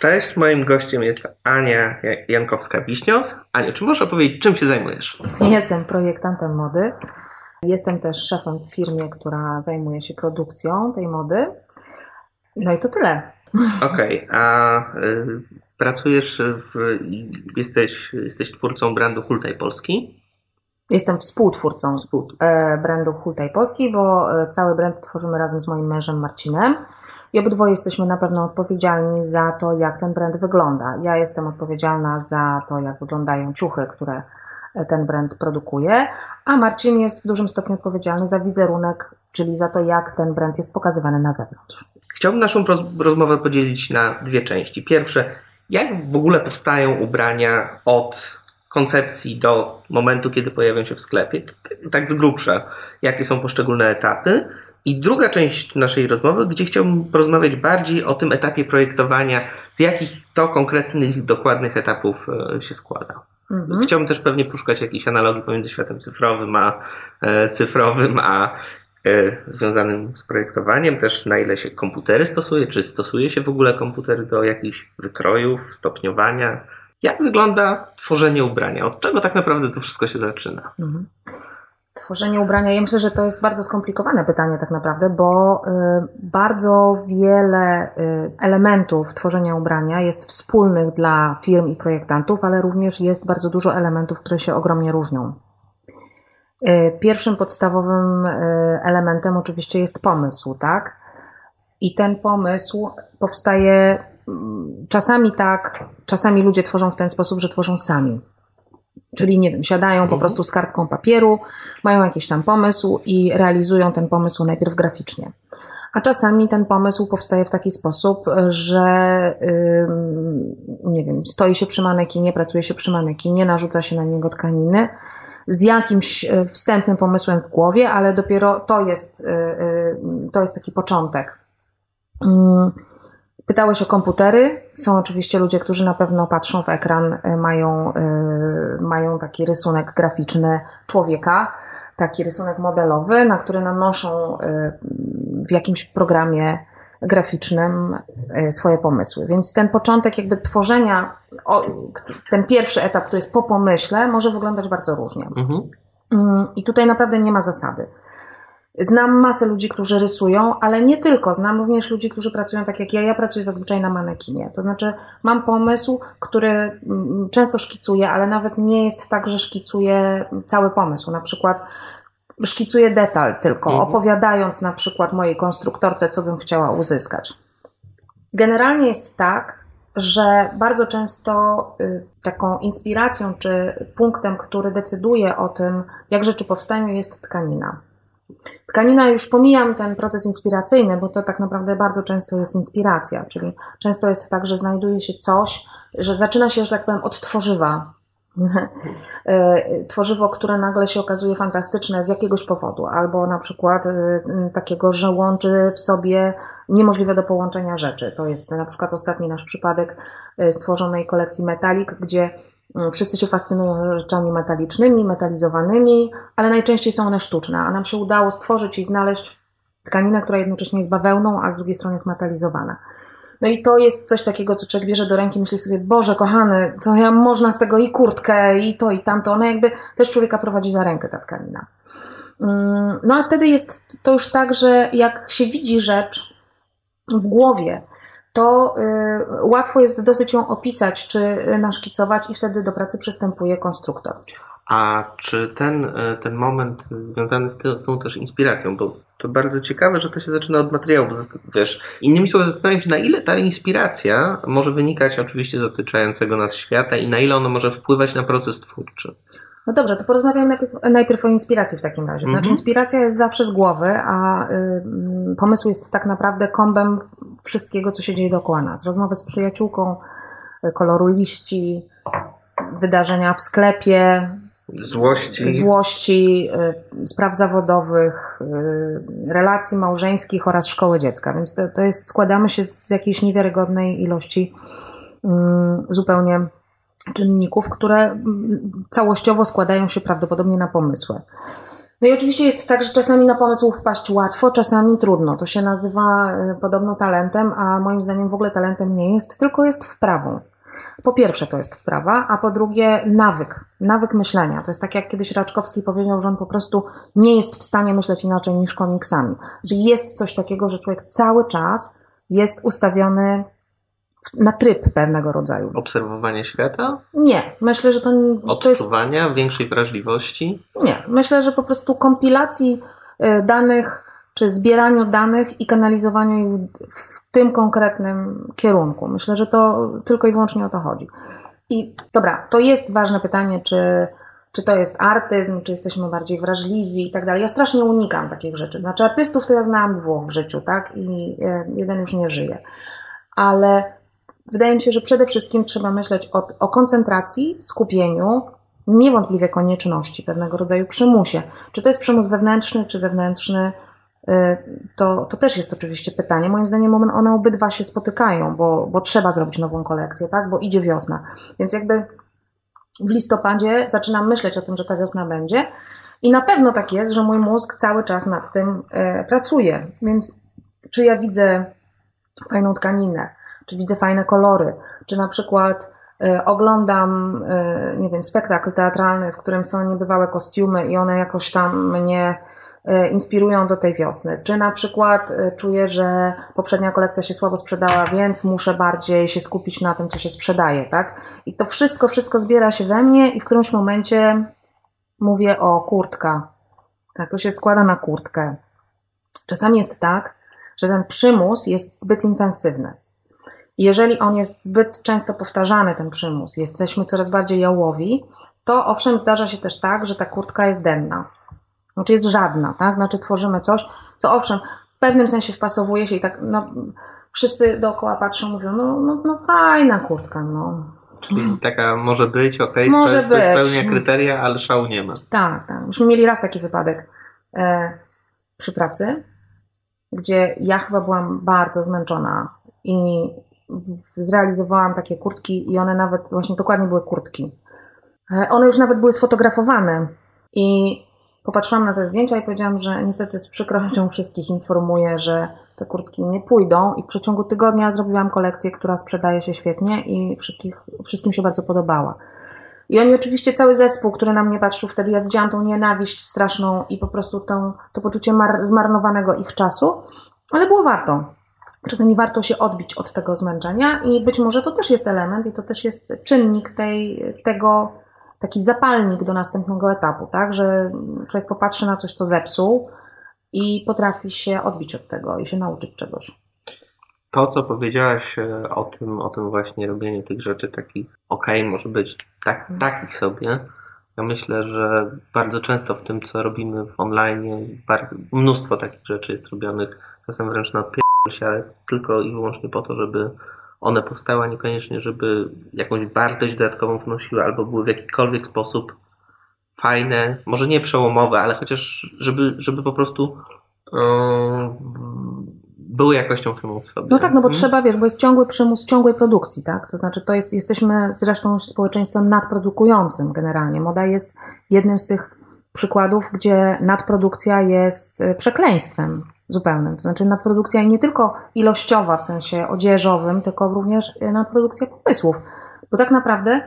Cześć, moim gościem jest Ania Jankowska-Wiśnios. Ania, czy możesz opowiedzieć, czym się zajmujesz? Jestem projektantem mody. Jestem też szefem w firmie, która zajmuje się produkcją tej mody. No i to tyle. Okej, okay, a y, pracujesz w, jesteś, jesteś twórcą brandu Hultaj Polski? Jestem współtwórcą e, brandu Hultaj Polski, bo e, cały brand tworzymy razem z moim mężem Marcinem. I obydwoje jesteśmy na pewno odpowiedzialni za to, jak ten brand wygląda. Ja jestem odpowiedzialna za to, jak wyglądają ciuchy, które ten brand produkuje, a Marcin jest w dużym stopniu odpowiedzialny za wizerunek, czyli za to, jak ten brand jest pokazywany na zewnątrz. Chciałbym naszą rozmowę podzielić na dwie części. Pierwsze, jak w ogóle powstają ubrania od koncepcji do momentu, kiedy pojawią się w sklepie, tak z grubsza, jakie są poszczególne etapy. I druga część naszej rozmowy, gdzie chciałbym porozmawiać bardziej o tym etapie projektowania, z jakich to konkretnych, dokładnych etapów e, się składa. Mhm. Chciałbym też pewnie poszukać jakichś analogii pomiędzy światem cyfrowym a e, cyfrowym, a e, związanym z projektowaniem, też na ile się komputery stosuje, czy stosuje się w ogóle komputer do jakichś wykrojów, stopniowania. Jak wygląda tworzenie ubrania? Od czego tak naprawdę to wszystko się zaczyna? Mhm. Tworzenie ubrania, ja myślę, że to jest bardzo skomplikowane pytanie tak naprawdę, bo y, bardzo wiele y, elementów tworzenia ubrania jest wspólnych dla firm i projektantów, ale również jest bardzo dużo elementów, które się ogromnie różnią. Y, pierwszym podstawowym elementem oczywiście jest pomysł, tak? I ten pomysł powstaje mm, czasami tak, czasami ludzie tworzą w ten sposób, że tworzą sami. Czyli nie wiem, siadają po mhm. prostu z kartką papieru, mają jakiś tam pomysł i realizują ten pomysł najpierw graficznie. A czasami ten pomysł powstaje w taki sposób, że nie wiem, stoi się przy manekinie, pracuje się przy manekinie, narzuca się na niego tkaniny z jakimś e, wstępnym pomysłem w głowie, ale dopiero to jest, e, e, to jest taki początek. Pytałeś o komputery. Są oczywiście ludzie, którzy na pewno patrzą w ekran, y, mają, y, mają taki rysunek graficzny człowieka, taki rysunek modelowy, na który nanoszą y, w jakimś programie graficznym swoje pomysły. Więc ten początek jakby tworzenia, ten pierwszy etap, który jest po pomyśle, może wyglądać bardzo różnie. Mhm. Mm, I tutaj naprawdę nie ma zasady. Znam masę ludzi, którzy rysują, ale nie tylko. Znam również ludzi, którzy pracują tak jak ja. Ja pracuję zazwyczaj na manekinie. To znaczy, mam pomysł, który mm, często szkicuję, ale nawet nie jest tak, że szkicuję cały pomysł. Na przykład szkicuję detal tylko, mhm. opowiadając na przykład mojej konstruktorce, co bym chciała uzyskać. Generalnie jest tak, że bardzo często y, taką inspiracją czy punktem, który decyduje o tym, jak rzeczy powstają, jest tkanina. Tkanina, już pomijam ten proces inspiracyjny, bo to tak naprawdę bardzo często jest inspiracja, czyli często jest tak, że znajduje się coś, że zaczyna się, że tak powiem, od tworzywa. E, tworzywo, które nagle się okazuje fantastyczne z jakiegoś powodu, albo na przykład e, takiego, że łączy w sobie niemożliwe do połączenia rzeczy. To jest na przykład ostatni nasz przypadek e, stworzonej kolekcji Metalik, gdzie wszyscy się fascynują rzeczami metalicznymi, metalizowanymi, ale najczęściej są one sztuczne, a nam się udało stworzyć i znaleźć tkaninę, która jednocześnie jest bawełną, a z drugiej strony jest metalizowana. No i to jest coś takiego, co człowiek bierze do ręki, myśli sobie, Boże, kochany, to ja można z tego i kurtkę, i to, i tamto. Ona jakby też człowieka prowadzi za rękę, ta tkanina. Mm, no a wtedy jest to już tak, że jak się widzi rzecz w głowie, to y, łatwo jest dosyć ją opisać czy naszkicować i wtedy do pracy przystępuje konstruktor. A czy ten, y, ten moment związany z, tym, z tą też inspiracją, bo to bardzo ciekawe, że to się zaczyna od materiału, bo wiesz, innymi słowy zastanawiam się, na ile ta inspiracja może wynikać oczywiście z otyczającego nas świata i na ile ona może wpływać na proces twórczy. No dobrze, to porozmawiam najpierw, najpierw o inspiracji w takim razie. Znaczy, mhm. inspiracja jest zawsze z głowy, a y, pomysł jest tak naprawdę kombem wszystkiego, co się dzieje dookoła nas. Rozmowy z przyjaciółką, y, koloru liści, wydarzenia w sklepie, złości, złości y, spraw zawodowych, y, relacji małżeńskich oraz szkoły dziecka. Więc to, to jest, składamy się z jakiejś niewiarygodnej ilości y, zupełnie czynników, które całościowo składają się prawdopodobnie na pomysły. No i oczywiście jest tak, że czasami na pomysł wpaść łatwo, czasami trudno. To się nazywa y, podobno talentem, a moim zdaniem w ogóle talentem nie jest, tylko jest wprawą. Po pierwsze to jest wprawa, a po drugie nawyk, nawyk myślenia. To jest tak jak kiedyś Raczkowski powiedział, że on po prostu nie jest w stanie myśleć inaczej niż komiksami. Że jest coś takiego, że człowiek cały czas jest ustawiony na tryb pewnego rodzaju. Obserwowanie świata? Nie, myślę, że to, to jest... Odczuwania, większej wrażliwości? Nie, myślę, że po prostu kompilacji y, danych, czy zbieraniu danych i kanalizowaniu ich w tym konkretnym kierunku. Myślę, że to tylko i wyłącznie o to chodzi. I dobra, to jest ważne pytanie, czy, czy to jest artyzm, czy jesteśmy bardziej wrażliwi i tak dalej. Ja strasznie unikam takich rzeczy. Znaczy, artystów to ja znałam dwóch w życiu, tak? I y, jeden już nie żyje. Ale wydaje mi się, że przede wszystkim trzeba myśleć o, o koncentracji, skupieniu, niewątpliwie konieczności, pewnego rodzaju przymusie. Czy to jest przymus wewnętrzny, czy zewnętrzny, y, to, to też jest oczywiście pytanie. Moim zdaniem one obydwa się spotykają, bo, bo trzeba zrobić nową kolekcję, tak? bo idzie wiosna. Więc jakby w listopadzie zaczynam myśleć o tym, że ta wiosna będzie i na pewno tak jest, że mój mózg cały czas nad tym e, pracuje. Więc czy ja widzę fajną tkaninę, czy widzę fajne kolory, czy na przykład y, oglądam, y, nie wiem, spektakl teatralny, w którym są niebywałe kostiumy i one jakoś tam mnie y, inspirują do tej wiosny. Czy na przykład czuję, że poprzednia kolekcja się słabo sprzedała, więc muszę bardziej się skupić na tym, co się sprzedaje, tak? I to wszystko, wszystko zbiera się we mnie i w którymś momencie mówię o kurtka. Tak, to się składa na kurtkę. Czasami jest tak, że ten przymus jest zbyt intensywny. Jeżeli on jest zbyt często powtarzany, ten przymus, jesteśmy coraz bardziej jałowi, to owszem, zdarza się też tak, że ta kurtka jest denna. Znaczy jest żadna, tak? Znaczy tworzymy coś, co owszem, w pewnym sensie wpasowuje się i tak, no, wszyscy dookoła patrzą, mówią, no, no, no fajna kurtka, no. Czyli taka może być, okej, okay, może być. spełnia kryteria, ale szału nie ma. Tak, tak. Myśmy mieli raz taki wypadek e, przy pracy, gdzie ja chyba byłam bardzo zmęczona i zrealizowałam takie kurtki i one nawet, właśnie dokładnie były kurtki. E, one już nawet były sfotografowane i popatrzyłam na te zdjęcia i powiedziałam, że niestety z przykrością wszystkich informuję, że te kurtki nie pójdą i w przeciągu tygodnia zrobiłam kolekcję, która sprzedaje się świetnie i wszystkich, wszystkim się bardzo podobała. I oni oczywiście, cały zespół, który na mnie patrzył wtedy, ja widziałam tą nienawiść straszną i po prostu tą, to poczucie mar- zmarnowanego ich czasu, ale było warto. Czasami warto się odbić od tego zmęczenia i być może to też jest element i to też jest czynnik tej, tego, taki zapalnik do następnego etapu, tak? Że człowiek popatrzy na coś, co zepsuł i potrafi się odbić od tego i się nauczyć czegoś. To, co powiedziałaś e, o tym, o tym właśnie robieniu tych rzeczy takich, okej, okay, może być tak, takich sobie. Ja myślę, że bardzo często w tym, co robimy w online, bardzo, mnóstwo takich rzeczy jest robionych, czasem wręcz na się tylko i wyłącznie po to, żeby one powstały, a niekoniecznie, żeby jakąś wartość dodatkową wnosiły albo były w jakikolwiek sposób fajne, może nie przełomowe, ale chociaż żeby, żeby po prostu yy, były jakością samą w sobie. No tak, no bo hmm? trzeba, wiesz, bo jest ciągły przymus ciągłej produkcji, tak? To znaczy, to jest, jesteśmy zresztą społeczeństwem nadprodukującym generalnie. Moda jest jednym z tych przykładów, gdzie nadprodukcja jest e, przekleństwem zupełnym. To znaczy nadprodukcja nie tylko ilościowa w sensie odzieżowym, tylko również e, nadprodukcja pomysłów. Bo tak naprawdę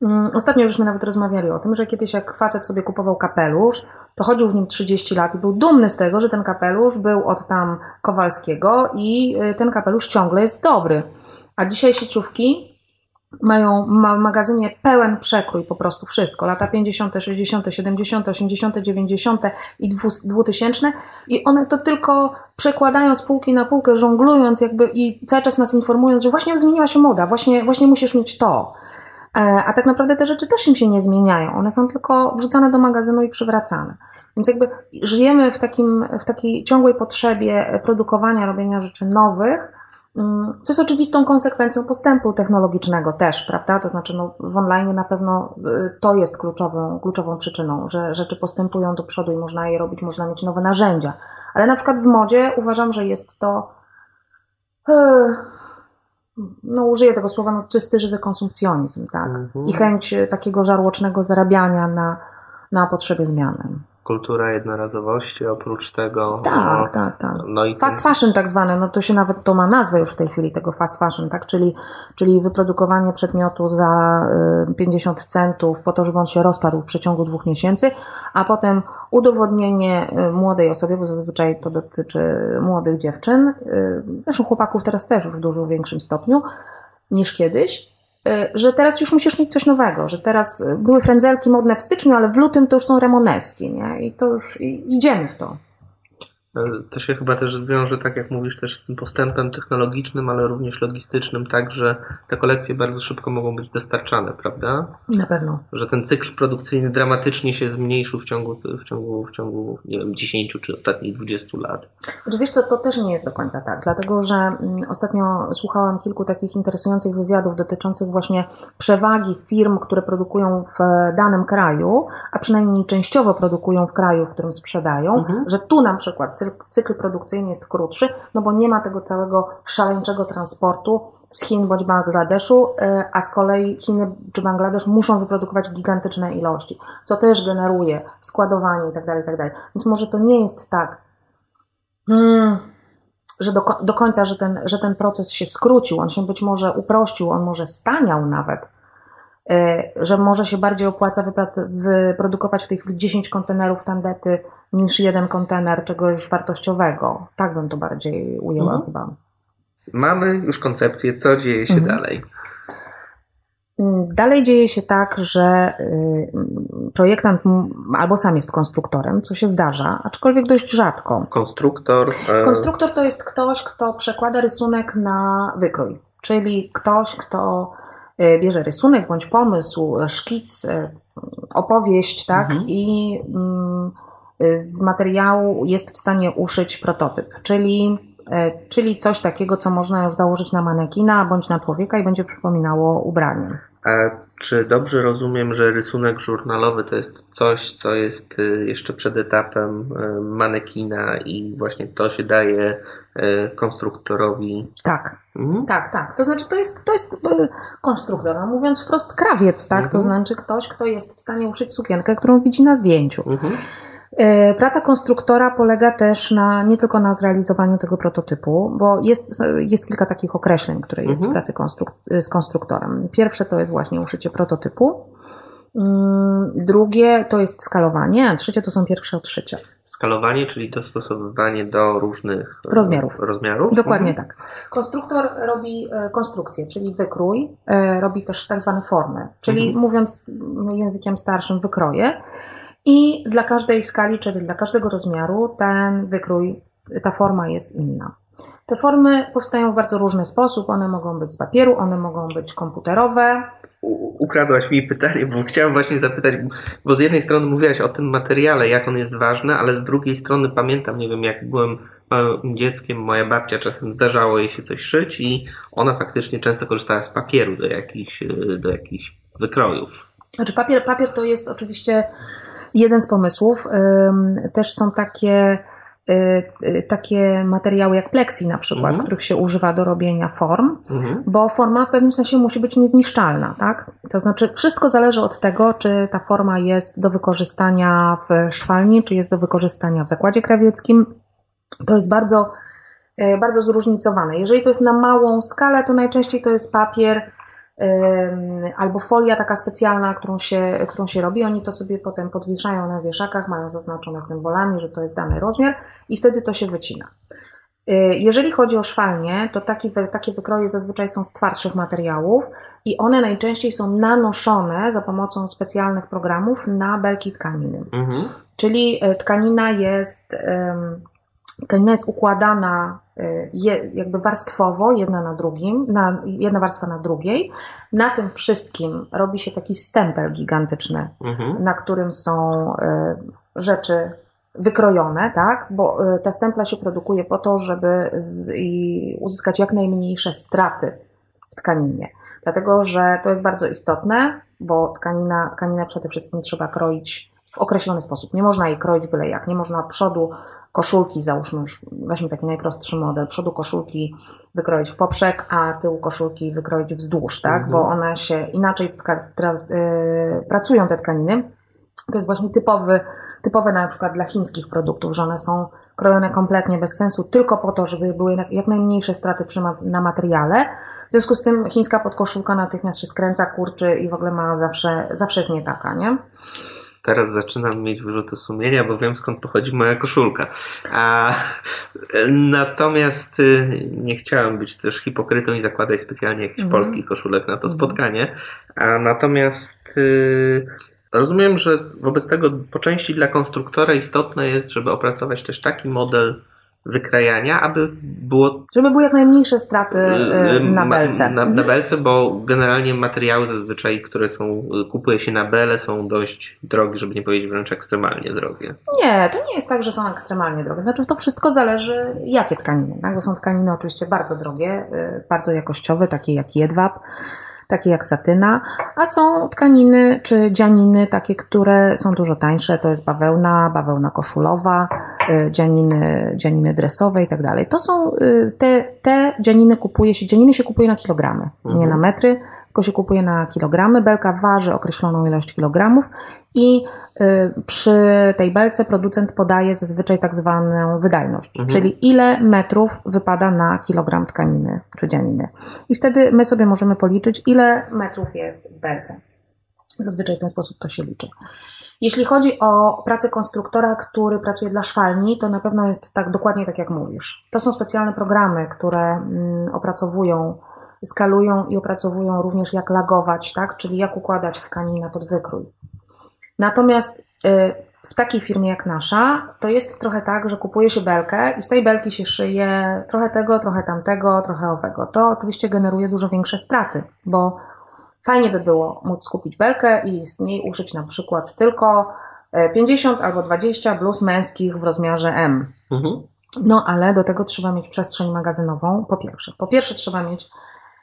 um, ostatnio żeśmy nawet rozmawiali o tym, że kiedyś jak facet sobie kupował kapelusz, to chodził w nim 30 lat i był dumny z tego, że ten kapelusz był od tam Kowalskiego i e, ten kapelusz ciągle jest dobry. A dzisiaj sieciówki mają w magazynie pełen przekrój po prostu wszystko. Lata 50., 60., 70., 80., 90. i 2000 i one to tylko przekładają z półki na półkę, żonglując jakby i cały czas nas informując, że właśnie zmieniła się moda, właśnie, właśnie musisz mieć to. E, a tak naprawdę te rzeczy też im się nie zmieniają. One są tylko wrzucane do magazynu i przywracane. Więc jakby żyjemy w, takim, w takiej ciągłej potrzebie produkowania, robienia rzeczy nowych, co jest oczywistą konsekwencją postępu technologicznego też, prawda? To znaczy, no, w online na pewno y, to jest kluczową, kluczową przyczyną, że rzeczy postępują do przodu i można je robić, można mieć nowe narzędzia. Ale na przykład w modzie uważam, że jest to, y, no użyję tego słowa, no, czysty, żywy konsumpcjonizm, tak? Mhm. I chęć takiego żarłocznego zarabiania na, na potrzebie zmiany. Kultura jednorazowości, oprócz tego. Tak, no, tak, tak. No i Fast fashion tak zwane, no to się nawet, to ma nazwę już w tej chwili tego fast fashion, tak, czyli, czyli wyprodukowanie przedmiotu za y, 50 centów po to, żeby on się rozpadł w przeciągu dwóch miesięcy, a potem udowodnienie y, młodej osobie, bo zazwyczaj to dotyczy młodych dziewczyn, y, zresztą chłopaków teraz też już w dużo większym stopniu niż kiedyś, y, że teraz już musisz mieć coś nowego, że teraz y, były frędzelki modne w styczniu, ale w lutym to już są remoneski, nie? I to już i, idziemy w to. To się chyba też zwiąże, tak jak mówisz, też z tym postępem technologicznym, ale również logistycznym, tak, że te kolekcje bardzo szybko mogą być dostarczane, prawda? Na pewno. Że ten cykl produkcyjny dramatycznie się zmniejszył w ciągu, w ciągu, w ciągu nie wiem, 10 czy ostatnich 20 lat. Oczywiście to też nie jest do końca tak, dlatego że mm, ostatnio słuchałam kilku takich interesujących wywiadów dotyczących właśnie przewagi firm, które produkują w danym kraju, a przynajmniej częściowo produkują w kraju, w którym sprzedają, Mhm. że tu na przykład cykl, produkcyjny jest krótszy, no bo nie ma tego całego szaleńczego transportu z Chin bądź Bangladeszu, y, a z kolei Chiny czy Bangladesz muszą wyprodukować gigantyczne ilości, co też generuje składowanie itd., itd. Więc może to nie jest tak, mm, że do, do końca, że ten, że ten proces się skrócił, on się być może uprościł, on może staniał nawet, że może się bardziej opłaca wyprodukować w tej chwili 10 kontenerów tandety niż jeden kontener czegoś wartościowego. Tak bym to bardziej ujęła Mhm. chyba. Mamy już koncepcję, co dzieje się Mhm. dalej. Mm, Dalej dzieje się tak, że y, projektant albo sam jest konstruktorem, co się zdarza, aczkolwiek dość rzadko. Konstruktor. e, Konstruktor to jest ktoś, kto przekłada rysunek na wykrój, czyli ktoś, kto y, bierze rysunek bądź pomysł, szkic, y, opowieść, tak, Mhm. i mm, z materiału jest w stanie uszyć prototyp, czyli, czyli coś takiego, co można już założyć na manekina bądź na człowieka i będzie przypominało ubranie. A czy dobrze rozumiem, że rysunek żurnalowy to jest coś, co jest jeszcze przed etapem manekina i właśnie to się daje konstruktorowi? Tak. Mhm. Tak, tak. To znaczy, to jest, to jest e, konstruktor, no mówiąc wprost, krawiec, tak? To Mhm. znaczy ktoś, kto jest w stanie uszyć sukienkę, którą widzi na zdjęciu. Mhm. E, Praca konstruktora polega też na, nie tylko na zrealizowaniu tego prototypu, bo jest, jest kilka takich określeń, które jest Mhm. w pracy konstruk- z konstruktorem. Pierwsze to jest właśnie uszycie prototypu. Mm, Drugie to jest skalowanie, a trzecie to są pierwsze odszycia. Skalowanie, czyli dostosowywanie do różnych e, Rozmiarów. rozmiarów. Dokładnie Mhm. tak. Konstruktor robi e, konstrukcję, czyli wykrój, e, robi też tak zwane formy, czyli Mhm. mówiąc językiem starszym, wykroje. I dla każdej skali, czyli dla każdego rozmiaru, ten wykrój, ta forma jest inna. Te formy powstają w bardzo różny sposób. One mogą być z papieru, one mogą być komputerowe. Ukradłaś mi pytanie, bo chciałem właśnie zapytać, bo z jednej strony mówiłaś o tym materiale, jak on jest ważny, ale z drugiej strony pamiętam, nie wiem, jak byłem małym dzieckiem, moja babcia czasem zdarzało jej się coś szyć i ona faktycznie często korzystała z papieru do jakichś, e, do jakichś wykrojów. Znaczy papier, papier to jest oczywiście jeden z pomysłów. Też są takie, y, y, takie materiały jak plexi na przykład, Mhm. których się używa do robienia form, Mhm. bo forma w pewnym sensie musi być niezniszczalna, tak? To znaczy wszystko zależy od tego, czy ta forma jest do wykorzystania w szwalni, czy jest do wykorzystania w zakładzie krawieckim. To jest bardzo, y, bardzo zróżnicowane. Jeżeli to jest na małą skalę, to najczęściej to jest papier, albo folia taka specjalna, którą się, którą się robi. Oni to sobie potem podwieszają na wieszakach, mają zaznaczone symbolami, że to jest dany rozmiar i wtedy to się wycina. Y, Jeżeli chodzi o szwalnie, to taki, takie wykroje zazwyczaj są z twardszych materiałów i one najczęściej są nanoszone za pomocą specjalnych programów na belki tkaniny. Mhm. Czyli e, tkanina jest, em, tkanina jest układana e, je, jakby warstwowo, jedna na drugim, na, jedna warstwa na drugiej. Na tym wszystkim robi się taki stempel gigantyczny, Mhm. na którym są e, rzeczy wykrojone, tak? Bo e, ta stempla się produkuje po to, żeby z, uzyskać jak najmniejsze straty w tkaninie. Dlatego, że to jest bardzo istotne, bo tkanina, tkaninę przede wszystkim trzeba kroić w określony sposób. Nie można jej kroić byle jak. Nie można przodu koszulki, załóżmy już, weźmy taki najprostszy model, przodu koszulki wykroić w poprzek, a tył koszulki wykroić wzdłuż, tak? Mhm. Bo one się inaczej tka, tra, y, pracują te tkaniny. To jest właśnie typowy, typowe na przykład dla chińskich produktów, że one są krojone kompletnie bez sensu, tylko po to, żeby były jak najmniejsze straty przy ma na materiale. W związku z tym chińska podkoszulka natychmiast się skręca, kurczy i w ogóle ma zawsze, zawsze jest nie taka, nie? Teraz zaczynam mieć wyrzuty sumienia, bo wiem skąd pochodzi moja koszulka. A, natomiast y, nie chciałem być też hipokrytą i zakładać specjalnie jakichś mm. polskich koszulek na to mm. spotkanie. A natomiast y, rozumiem, że wobec tego po części dla konstruktora istotne jest, żeby opracować też taki model wykrajania, aby było. Żeby były jak najmniejsze straty y, na belce. Na, na belce, bo generalnie materiały zazwyczaj, które są, kupuje się na bele, są dość drogie, żeby nie powiedzieć wręcz ekstremalnie drogie. Nie, to nie jest tak, że są ekstremalnie drogie. Znaczy, to wszystko zależy, jakie tkaniny. Tak? Bo są tkaniny oczywiście bardzo drogie, y, bardzo jakościowe, takie jak jedwab takie jak satyna, a są tkaniny czy dzianiny takie, które są dużo tańsze, to jest bawełna, bawełna koszulowa, y, dzianiny, dzianiny dresowe i tak dalej. To są y, te, te dzianiny kupuje się, dzianiny się kupuje na kilogramy, mhm. nie na metry, tylko się kupuje na kilogramy. Belka waży określoną ilość kilogramów i y, przy tej belce producent podaje zazwyczaj tak zwaną wydajność, mhm. czyli ile metrów wypada na kilogram tkaniny czy dzianiny. I wtedy my sobie możemy policzyć, ile metrów jest w belce. Zazwyczaj w ten sposób to się liczy. Jeśli chodzi o pracę konstruktora, który pracuje dla szwalni, to na pewno jest tak dokładnie tak, jak mówisz. To są specjalne programy, które mm, opracowują, skalują i opracowują również jak lagować, tak? czyli jak układać tkaninę pod wykrój. Natomiast y, w takiej firmie jak nasza, to jest trochę tak, że kupuje się belkę i z tej belki się szyje trochę tego, trochę tamtego, trochę owego. To oczywiście generuje dużo większe straty, bo fajnie by było móc skupić belkę i z niej uszyć na przykład tylko 50 e, albo 20 bluz męskich w rozmiarze M. Mhm. No ale do tego trzeba mieć przestrzeń magazynową, po pierwsze. Po pierwsze trzeba mieć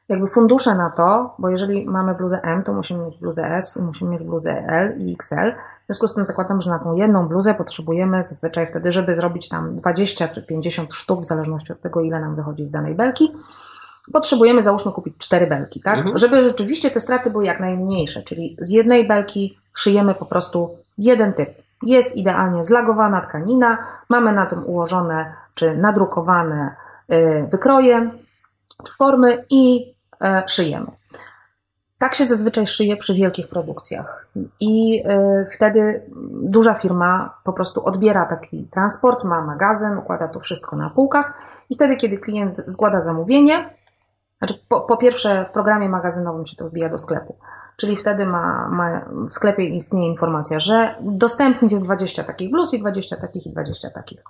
jakby fundusze na to, bo jeżeli mamy bluzę M, to musimy mieć bluzę S, musimy mieć bluzę L i XL. W związku z tym zakładam, że na tą jedną bluzę potrzebujemy zazwyczaj wtedy, żeby zrobić tam 20 czy 50 sztuk, w zależności od tego, ile nam wychodzi z danej belki, potrzebujemy załóżmy kupić cztery belki, tak? Mhm. Żeby rzeczywiście te straty były jak najmniejsze, czyli z jednej belki szyjemy po prostu jeden typ. Jest idealnie zlagowana tkanina, mamy na tym ułożone czy nadrukowane y, wykroje, czy formy i E, szyjemy. Tak się zazwyczaj szyje przy wielkich produkcjach. I e, wtedy duża firma po prostu odbiera taki transport, ma magazyn, układa to wszystko na półkach i wtedy, kiedy klient zgłada zamówienie, znaczy po, po pierwsze w programie magazynowym się to wbija do sklepu, czyli wtedy ma, ma, w sklepie istnieje informacja, że dostępnych jest 20 takich bluz i 20 takich i 20 takich.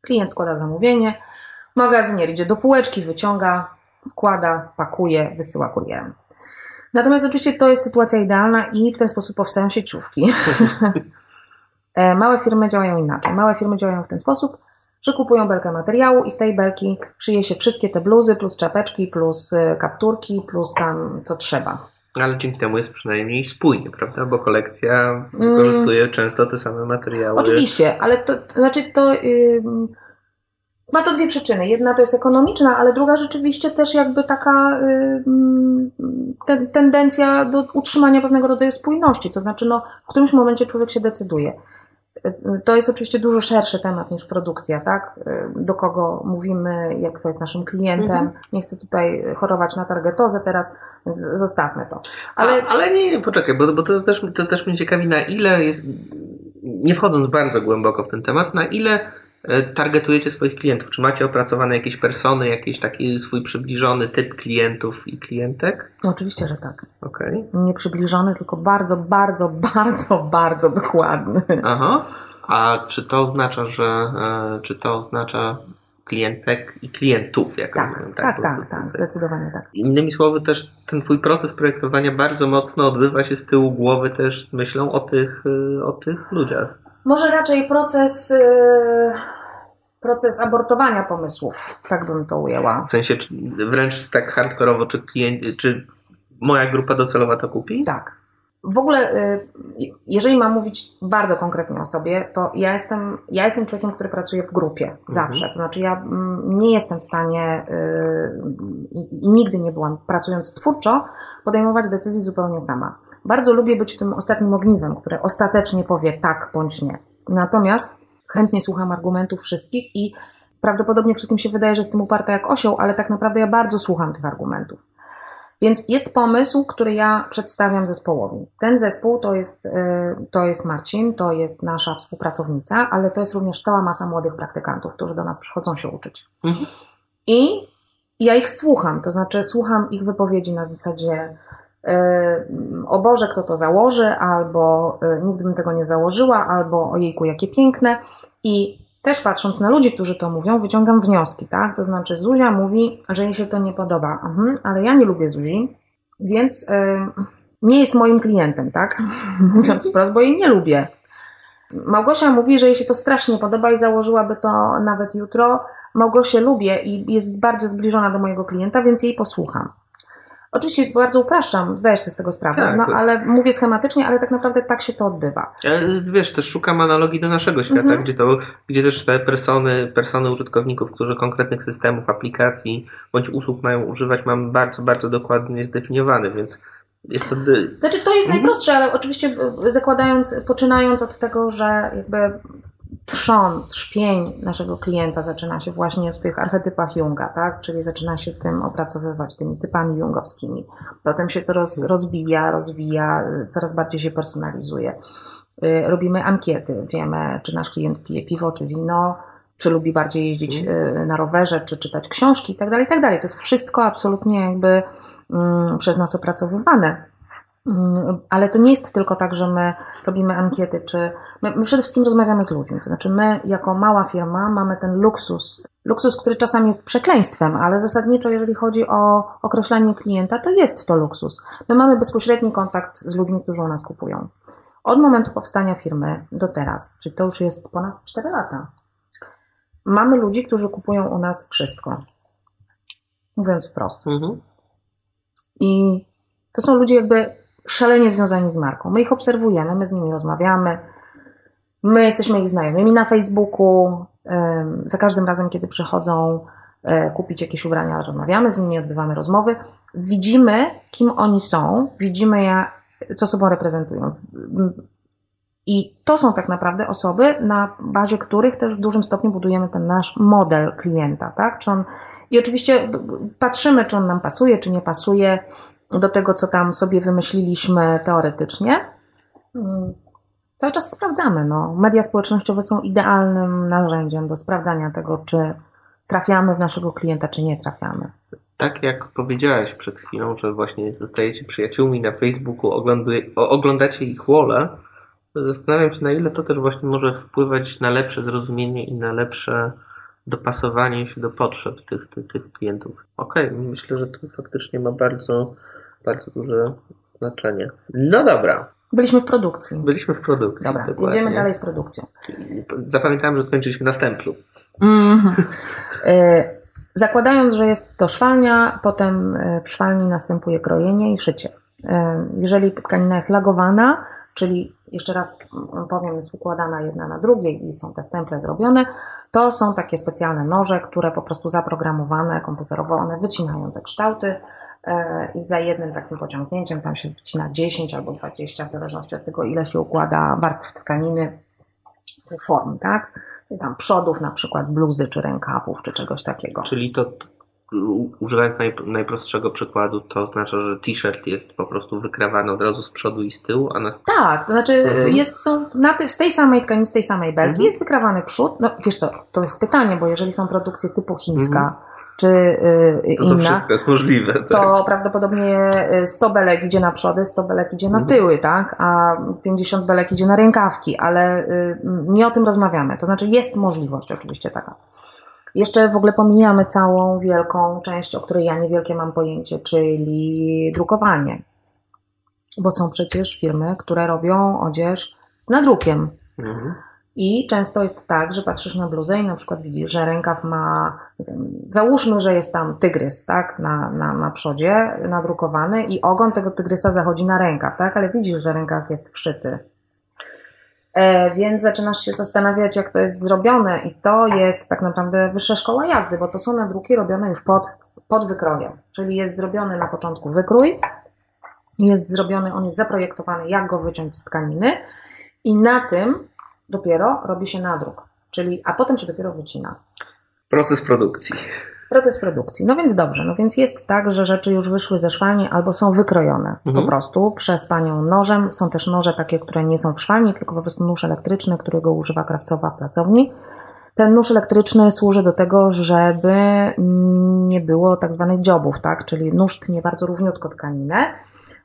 Klient składa zamówienie, magazynier idzie do półeczki, wyciąga, wkłada, pakuje, wysyła kurierem. Natomiast oczywiście to jest sytuacja idealna i w ten sposób powstają sieciówki. E, małe firmy działają inaczej. Małe firmy działają w ten sposób, że kupują belkę materiału i z tej belki szyje się wszystkie te bluzy, plus czapeczki, plus e, kapturki, plus tam co trzeba. Ale dzięki temu jest przynajmniej spójnie, prawda? Bo kolekcja wykorzystuje mm. często te same materiały. Oczywiście, ale to znaczy to. Yy, ma to dwie przyczyny. Jedna to jest ekonomiczna, ale druga rzeczywiście też jakby taka y, te, tendencja do utrzymania pewnego rodzaju spójności. To znaczy, no, w którymś momencie człowiek się decyduje. To jest oczywiście dużo szerszy temat niż produkcja, tak? Do kogo mówimy, jak kto jest naszym klientem. Mhm. Nie chcę tutaj chorować na targetozę teraz, więc zostawmy to. Ale, A, ale nie, poczekaj, bo, bo to, też, to też mnie ciekawi, na ile jest, nie wchodząc bardzo głęboko w ten temat, na ile targetujecie swoich klientów? Czy macie opracowane jakieś persony, jakiś taki swój przybliżony typ klientów i klientek? No, oczywiście, że tak. Okay. Nie przybliżony, tylko bardzo, bardzo, bardzo, bardzo dokładny. Aha. A czy to oznacza, że e, czy to oznacza klientek i klientów? Jak tak, tak, tak, tak, tak, zdecydowanie tak. Innymi słowy, też ten Twój proces projektowania bardzo mocno odbywa się z tyłu głowy też z myślą o tych, e, o tych ludziach. Może raczej proces, y, proces abortowania pomysłów, tak bym to ujęła. W sensie wręcz tak hardkorowo, czy, klient, czy moja grupa docelowa to kupi? Tak. W ogóle, y, jeżeli mam mówić bardzo konkretnie o sobie, to ja jestem, ja jestem człowiekiem, który pracuje w grupie mhm. zawsze. To znaczy, ja mm, nie jestem w stanie y, i, i nigdy nie byłam, pracując twórczo, podejmować decyzji zupełnie sama. Bardzo lubię być tym ostatnim ogniwem, które ostatecznie powie tak bądź nie. Natomiast chętnie słucham argumentów wszystkich i prawdopodobnie wszystkim się wydaje, że jestem uparta jak osioł, ale tak naprawdę ja bardzo słucham tych argumentów. Więc jest pomysł, który ja przedstawiam zespołowi. Ten zespół to jest, y, to jest Marcin, to jest nasza współpracownica, ale to jest również cała masa młodych praktykantów, którzy do nas przychodzą się uczyć. Mhm. I ja ich słucham, to znaczy słucham ich wypowiedzi na zasadzie o Boże, kto to założy, albo y, nigdy bym tego nie założyła, albo ojejku, jakie piękne. I też patrząc na ludzi, którzy to mówią, wyciągam wnioski, tak? To znaczy Zuzia mówi, że jej się to nie podoba, mhm, ale ja nie lubię Zuzi, więc yy, nie jest moim klientem, tak? Mówiąc wprost, bo jej nie lubię. Małgosia mówi, że jej się to strasznie podoba i założyłaby to nawet jutro. Małgosię lubię i jest bardzo zbliżona do mojego klienta, więc jej posłucham. Oczywiście bardzo upraszczam, zdajesz sobie z tego sprawę, tak, no, ale mówię schematycznie, ale tak naprawdę tak się to odbywa. wiesz, też szukam analogii do naszego świata, mhm. gdzie, to, gdzie też te persony, persony użytkowników, którzy konkretnych systemów, aplikacji bądź usług mają używać, mam bardzo, bardzo dokładnie zdefiniowane, więc jest to... Znaczy to jest mhm. najprostsze, ale oczywiście zakładając, poczynając od tego, że jakby trzon, trzpień naszego klienta zaczyna się właśnie w tych archetypach Junga, tak? Czyli zaczyna się tym opracowywać, tymi typami jungowskimi. Potem się to roz, rozbija, rozwija, coraz bardziej się personalizuje. Y, robimy ankiety, wiemy, czy nasz klient pije piwo, czy wino, czy lubi bardziej jeździć y, na rowerze, czy czytać książki itd., tak itd. Tak to jest wszystko absolutnie jakby mm, przez nas opracowywane. Mm, ale to nie jest tylko tak, że my robimy ankiety, czy my, my, przede wszystkim rozmawiamy z ludźmi. To znaczy, my jako mała firma mamy ten luksus, luksus, który czasami jest przekleństwem, ale zasadniczo, jeżeli chodzi o określenie klienta, to jest to luksus. My mamy bezpośredni kontakt z ludźmi, którzy u nas kupują. Od momentu powstania firmy do teraz, czyli to już jest ponad 4 lata, mamy ludzi, którzy kupują u nas wszystko. Mówiąc wprost. Mhm. I to są ludzie jakby szalenie związani z marką. My ich obserwujemy, my z nimi rozmawiamy, my jesteśmy ich znajomymi na Facebooku. Za każdym razem, kiedy przychodzą e, kupić jakieś ubrania, rozmawiamy z nimi, odbywamy rozmowy. Widzimy, kim oni są, widzimy, co sobą reprezentują. I to są tak naprawdę osoby, na bazie których też w dużym stopniu budujemy ten nasz model klienta, tak? Czy on, I oczywiście patrzymy, czy on nam pasuje, czy nie pasuje, do tego, co tam sobie wymyśliliśmy teoretycznie. Mm, cały czas sprawdzamy. No. Media społecznościowe są idealnym narzędziem do sprawdzania tego, czy trafiamy w naszego klienta, czy nie trafiamy. Tak jak powiedziałeś przed chwilą, że właśnie zostajecie przyjaciółmi na Facebooku, oglądacie ich wolę, zastanawiam się, na ile to też właśnie może wpływać na lepsze zrozumienie i na lepsze dopasowanie się do potrzeb tych, tych, tych klientów. Okej, okay, myślę, że to faktycznie ma bardzo bardzo duże znaczenie. No dobra. Byliśmy w produkcji. Byliśmy w produkcji. Dobra, dokładnie. jedziemy dalej z produkcją. Zapamiętałem, że skończyliśmy na stemplu. Mm-hmm. zakładając, że jest to szwalnia, potem e, w szwalni następuje krojenie i szycie. E, jeżeli tkanina jest lagowana, czyli jeszcze raz powiem, jest układana jedna na drugiej i są te stemple zrobione, to są takie specjalne noże, które po prostu zaprogramowane komputerowo, one wycinają te kształty, i za jednym takim pociągnięciem tam się wycina 10 albo 20, w zależności od tego, ile się układa warstw tkaniny, form, tak? I tam przodów, na przykład bluzy, czy rękawów, czy czegoś takiego. Czyli to, używając naj, najprostszego przykładu, to oznacza, że t-shirt jest po prostu wykrawany od razu z przodu i z tyłu, a na... Tak, to znaczy mhm. jest, są na ty, z tej samej tkaniny, z tej samej belki mhm. jest wykrawany przód. No wiesz co, to jest pytanie, bo jeżeli są produkcje typu chińska, mhm czy y, no to inna, wszystko jest możliwe. Tak? To prawdopodobnie 100 y, belek idzie na przody, 100 belek idzie na mhm. tyły, tak? a 50 belek idzie na rękawki, ale y, nie o tym rozmawiamy. To znaczy jest możliwość oczywiście taka. Jeszcze w ogóle pomijamy całą wielką część, o której ja niewielkie mam pojęcie, czyli drukowanie. Bo są przecież firmy, które robią odzież z nadrukiem. Mhm. I często jest tak, że patrzysz na bluzę i na przykład widzisz, że rękaw ma, załóżmy, że jest tam tygrys, tak, na, na, na przodzie nadrukowany i ogon tego tygrysa zachodzi na rękaw, tak, ale widzisz, że rękaw jest wszyty. E, więc zaczynasz się zastanawiać, jak to jest zrobione i to jest tak naprawdę wyższa szkoła jazdy, bo to są nadruki robione już pod, pod wykrojem, czyli jest zrobiony na początku wykrój, jest zrobiony, on jest zaprojektowany, jak go wyciąć z tkaniny i na tym dopiero robi się nadruk, czyli, a potem się dopiero wycina. Proces produkcji. Proces produkcji. No więc dobrze, no więc jest tak, że rzeczy już wyszły ze szwalni albo są wykrojone Mhm. po prostu przez panią nożem. Są też noże takie, które nie są w szwalni, tylko po prostu nóż elektryczny, którego używa krawcowa w pracowni. Ten nóż elektryczny służy do tego, żeby nie było tak zwanych dziobów, tak? czyli nóż tnie bardzo równiutko tkaninę.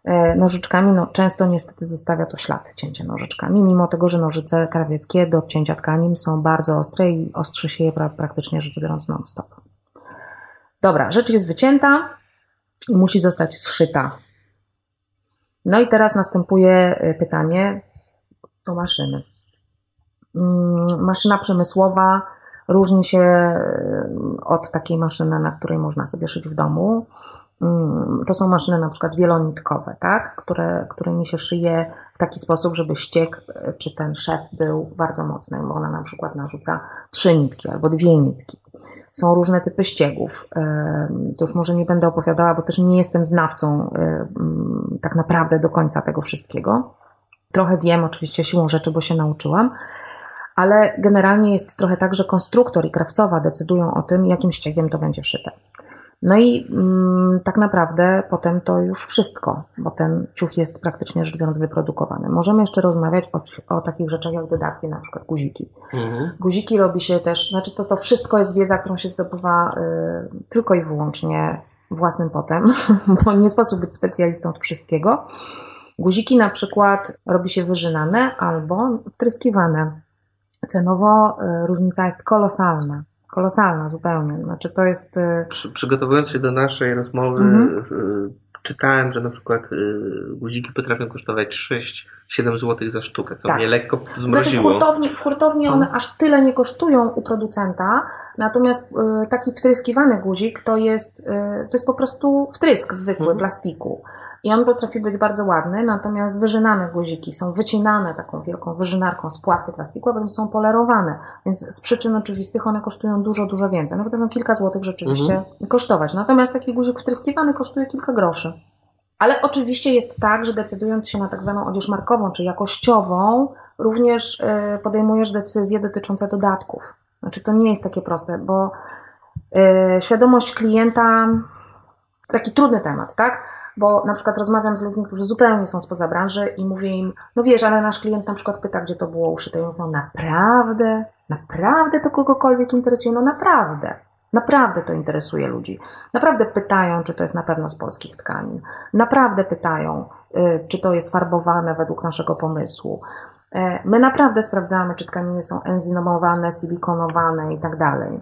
E, Nożyczkami no, często niestety zostawia to ślad cięcia nożyczkami, mimo tego, że nożyce krawieckie do cięcia tkanin są bardzo ostre i ostrzy się je pra- praktycznie rzecz biorąc non-stop. Dobra, rzecz jest wycięta i musi zostać zszyta. No i teraz następuje y, pytanie o maszyny. Mm, Maszyna przemysłowa różni się y, od takiej maszyny, na której można sobie szyć w domu. Mm, To są maszyny na przykład wielonitkowe, tak? które, którymi się szyje w taki sposób, żeby ściek y, czy ten szef był bardzo mocny, bo ona na przykład narzuca trzy nitki albo dwie nitki. Są różne typy ściegów. To już może nie będę opowiadała, bo też nie jestem znawcą em, tak naprawdę do końca tego wszystkiego. Trochę wiem oczywiście siłą rzeczy, bo się nauczyłam, ale generalnie jest trochę tak, że konstruktor i krawcowa decydują o tym, jakim ściegiem to będzie szyte. No i mm, tak naprawdę potem to już wszystko, bo ten ciuch jest praktycznie rzecz biorąc wyprodukowany. Możemy jeszcze rozmawiać o, o takich rzeczach jak dodatki, na przykład guziki. Mhm. Guziki robi się też, znaczy to, to wszystko jest wiedza, którą się zdobywa y, tylko i wyłącznie własnym potem, bo nie sposób być specjalistą od wszystkiego. Guziki na przykład robi się wyżynane albo wtryskiwane. Cenowo y, różnica jest kolosalna. Kolosalna zupełnie. Znaczy to jest... Y, Przy, przygotowując się do naszej rozmowy, Mhm. y, czytałem, że na przykład y, guziki potrafią kosztować 6-7 zł za sztukę, co Tak. mnie lekko To znaczy w zmroziło. hurtowni, w hurtowni one aż tyle nie kosztują u producenta, natomiast taki wtryskiwany guzik to jest, to jest po prostu wtrysk zwykły Mhm. plastiku. I on potrafi być bardzo ładny, natomiast wyżynane guziki są wycinane taką wielką wyżynarką z płaty plastiku, a potem są polerowane. Więc z przyczyn oczywistych one kosztują dużo, dużo więcej. No potrafią kilka złotych rzeczywiście kosztować. Natomiast taki guzik wtryskiwany kosztuje kilka groszy. Ale oczywiście jest tak, że decydując się na tak zwaną odzież markową czy jakościową, również y, podejmujesz decyzje dotyczące dodatków. Znaczy to nie jest takie proste, bo y, świadomość klienta taki trudny temat, tak? Bo na przykład rozmawiam z ludźmi, którzy zupełnie są spoza branży i mówię im, no wiesz, ale nasz klient na przykład pyta, gdzie to było uszyte. I mówię, no naprawdę? Naprawdę to kogokolwiek interesuje? No naprawdę. Naprawdę to interesuje ludzi. Naprawdę pytają, czy to jest na pewno z polskich tkanin. Naprawdę pytają, y, czy to jest farbowane według naszego pomysłu. E, My naprawdę sprawdzamy, czy tkaniny są enzymowane, silikonowane i tak dalej.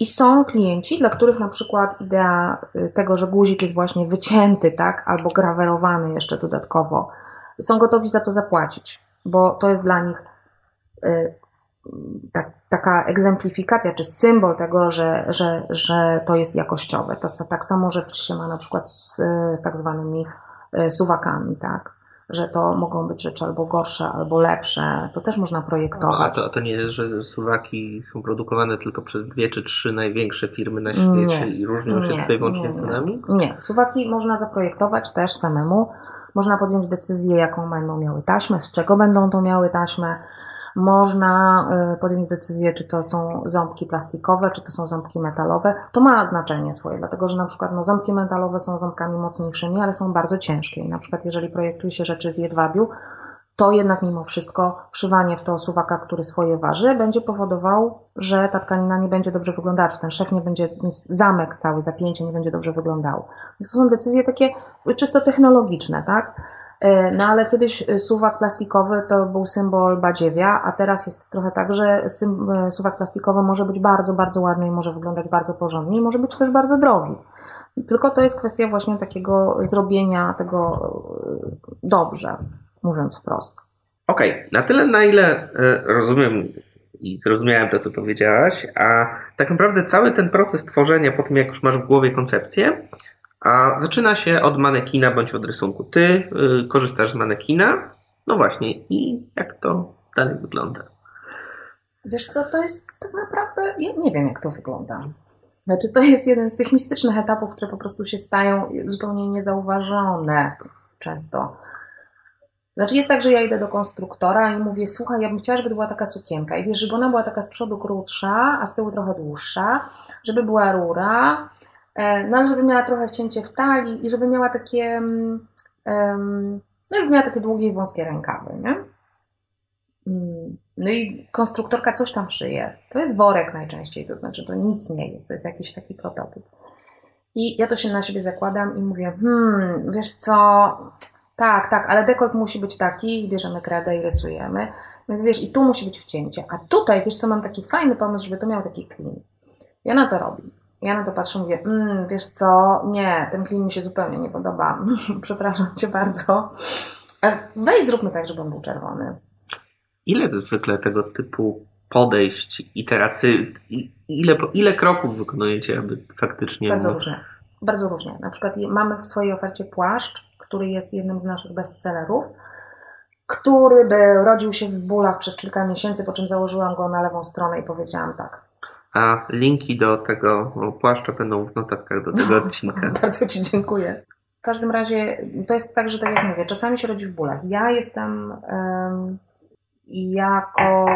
I są klienci, dla których na przykład idea y, tego, że guzik jest właśnie wycięty, tak, albo grawerowany jeszcze dodatkowo, są gotowi za to zapłacić, bo to jest dla nich y, tak, taka egzemplifikacja, czy symbol tego, że, że, że to jest jakościowe. To tak samo rzecz się ma na przykład z y, tak zwanymi y, suwakami, tak, że to mogą być rzeczy albo gorsze, albo lepsze. To też można A projektować. to, a to nie jest, że suwaki są produkowane tylko przez dwie czy trzy największe firmy na świecie Nie. i różnią się Nie, i wyłącznie nie, cenami? Nie, suwaki można zaprojektować też samemu. Można podjąć decyzję, jaką będą miały taśmę, z czego będą to miały taśmę. Można y, podjąć decyzję, czy to są ząbki plastikowe, czy to są ząbki metalowe. To ma znaczenie swoje, dlatego że na przykład no, ząbki metalowe są ząbkami mocniejszymi, ale są bardzo ciężkie. I na przykład jeżeli projektuje się rzeczy z jedwabiu, to jednak mimo wszystko wszywanie w to suwaka, który swoje waży, będzie powodował, że ta tkanina nie będzie dobrze wyglądała, czy ten szef nie będzie, ten zamek cały, zapięcie nie będzie dobrze wyglądało. To są decyzje takie czysto technologiczne, tak? E, No ale kiedyś e, suwak plastikowy to był symbol badziewia, a teraz jest trochę tak, że e, suwak plastikowy może być bardzo, bardzo ładny i może wyglądać bardzo porządnie i może być też bardzo drogi. Tylko to jest kwestia właśnie takiego zrobienia tego dobrze, mówiąc wprost. Okej, na tyle na ile rozumiem i zrozumiałem to, co powiedziałaś, a tak naprawdę cały ten proces tworzenia po tym, jak już masz w głowie koncepcję, a zaczyna się od manekina bądź od rysunku. Ty y, korzystasz z manekina, no właśnie, i jak to dalej wygląda? Wiesz co, to jest tak naprawdę, ja nie wiem jak to wygląda. Znaczy to jest jeden z tych mistycznych etapów, które po prostu się stają zupełnie niezauważone. często. Znaczy jest tak, że ja idę do konstruktora i mówię, słuchaj, ja bym chciała, żeby to była taka sukienka. I wiesz, żeby ona była taka z przodu krótsza, a z tyłu trochę dłuższa, żeby była rura, no ale żeby miała trochę wcięcie w talii i żeby miała takie, um, no żeby miała takie długie i wąskie rękawy, nie? Mm, no i konstruktorka coś tam szyje. To jest worek najczęściej, to znaczy to nic nie jest, to jest jakiś taki prototyp. I ja to się na siebie zakładam i mówię, hmm, wiesz co, tak, tak, ale dekolt musi być taki, bierzemy kredę i rysujemy. No wiesz, i tu musi być wcięcie. A tutaj, wiesz co, mam taki fajny pomysł, żeby to miał taki clean. Ja na to robię. Ja na to patrzę i mówię, mm, wiesz co, nie, ten clean mi się zupełnie nie podoba. Przepraszam cię bardzo. E, weź zróbmy tak, żeby on był czerwony. Ile zwykle tego typu podejść, iteracji, ile, ile kroków wykonujecie, aby faktycznie... Bardzo różnie. Bardzo różnie. Na przykład mamy w swojej ofercie płaszcz, który jest jednym z naszych bestsellerów, który by rodził się w bólach przez kilka miesięcy, po czym założyłam go na lewą stronę i powiedziałam tak. A linki do tego płaszcza będą w notatkach do tego odcinka. Bardzo Ci dziękuję. W każdym razie to jest tak, że tak jak mówię, czasami się rodzi w bólach. Ja jestem um, jako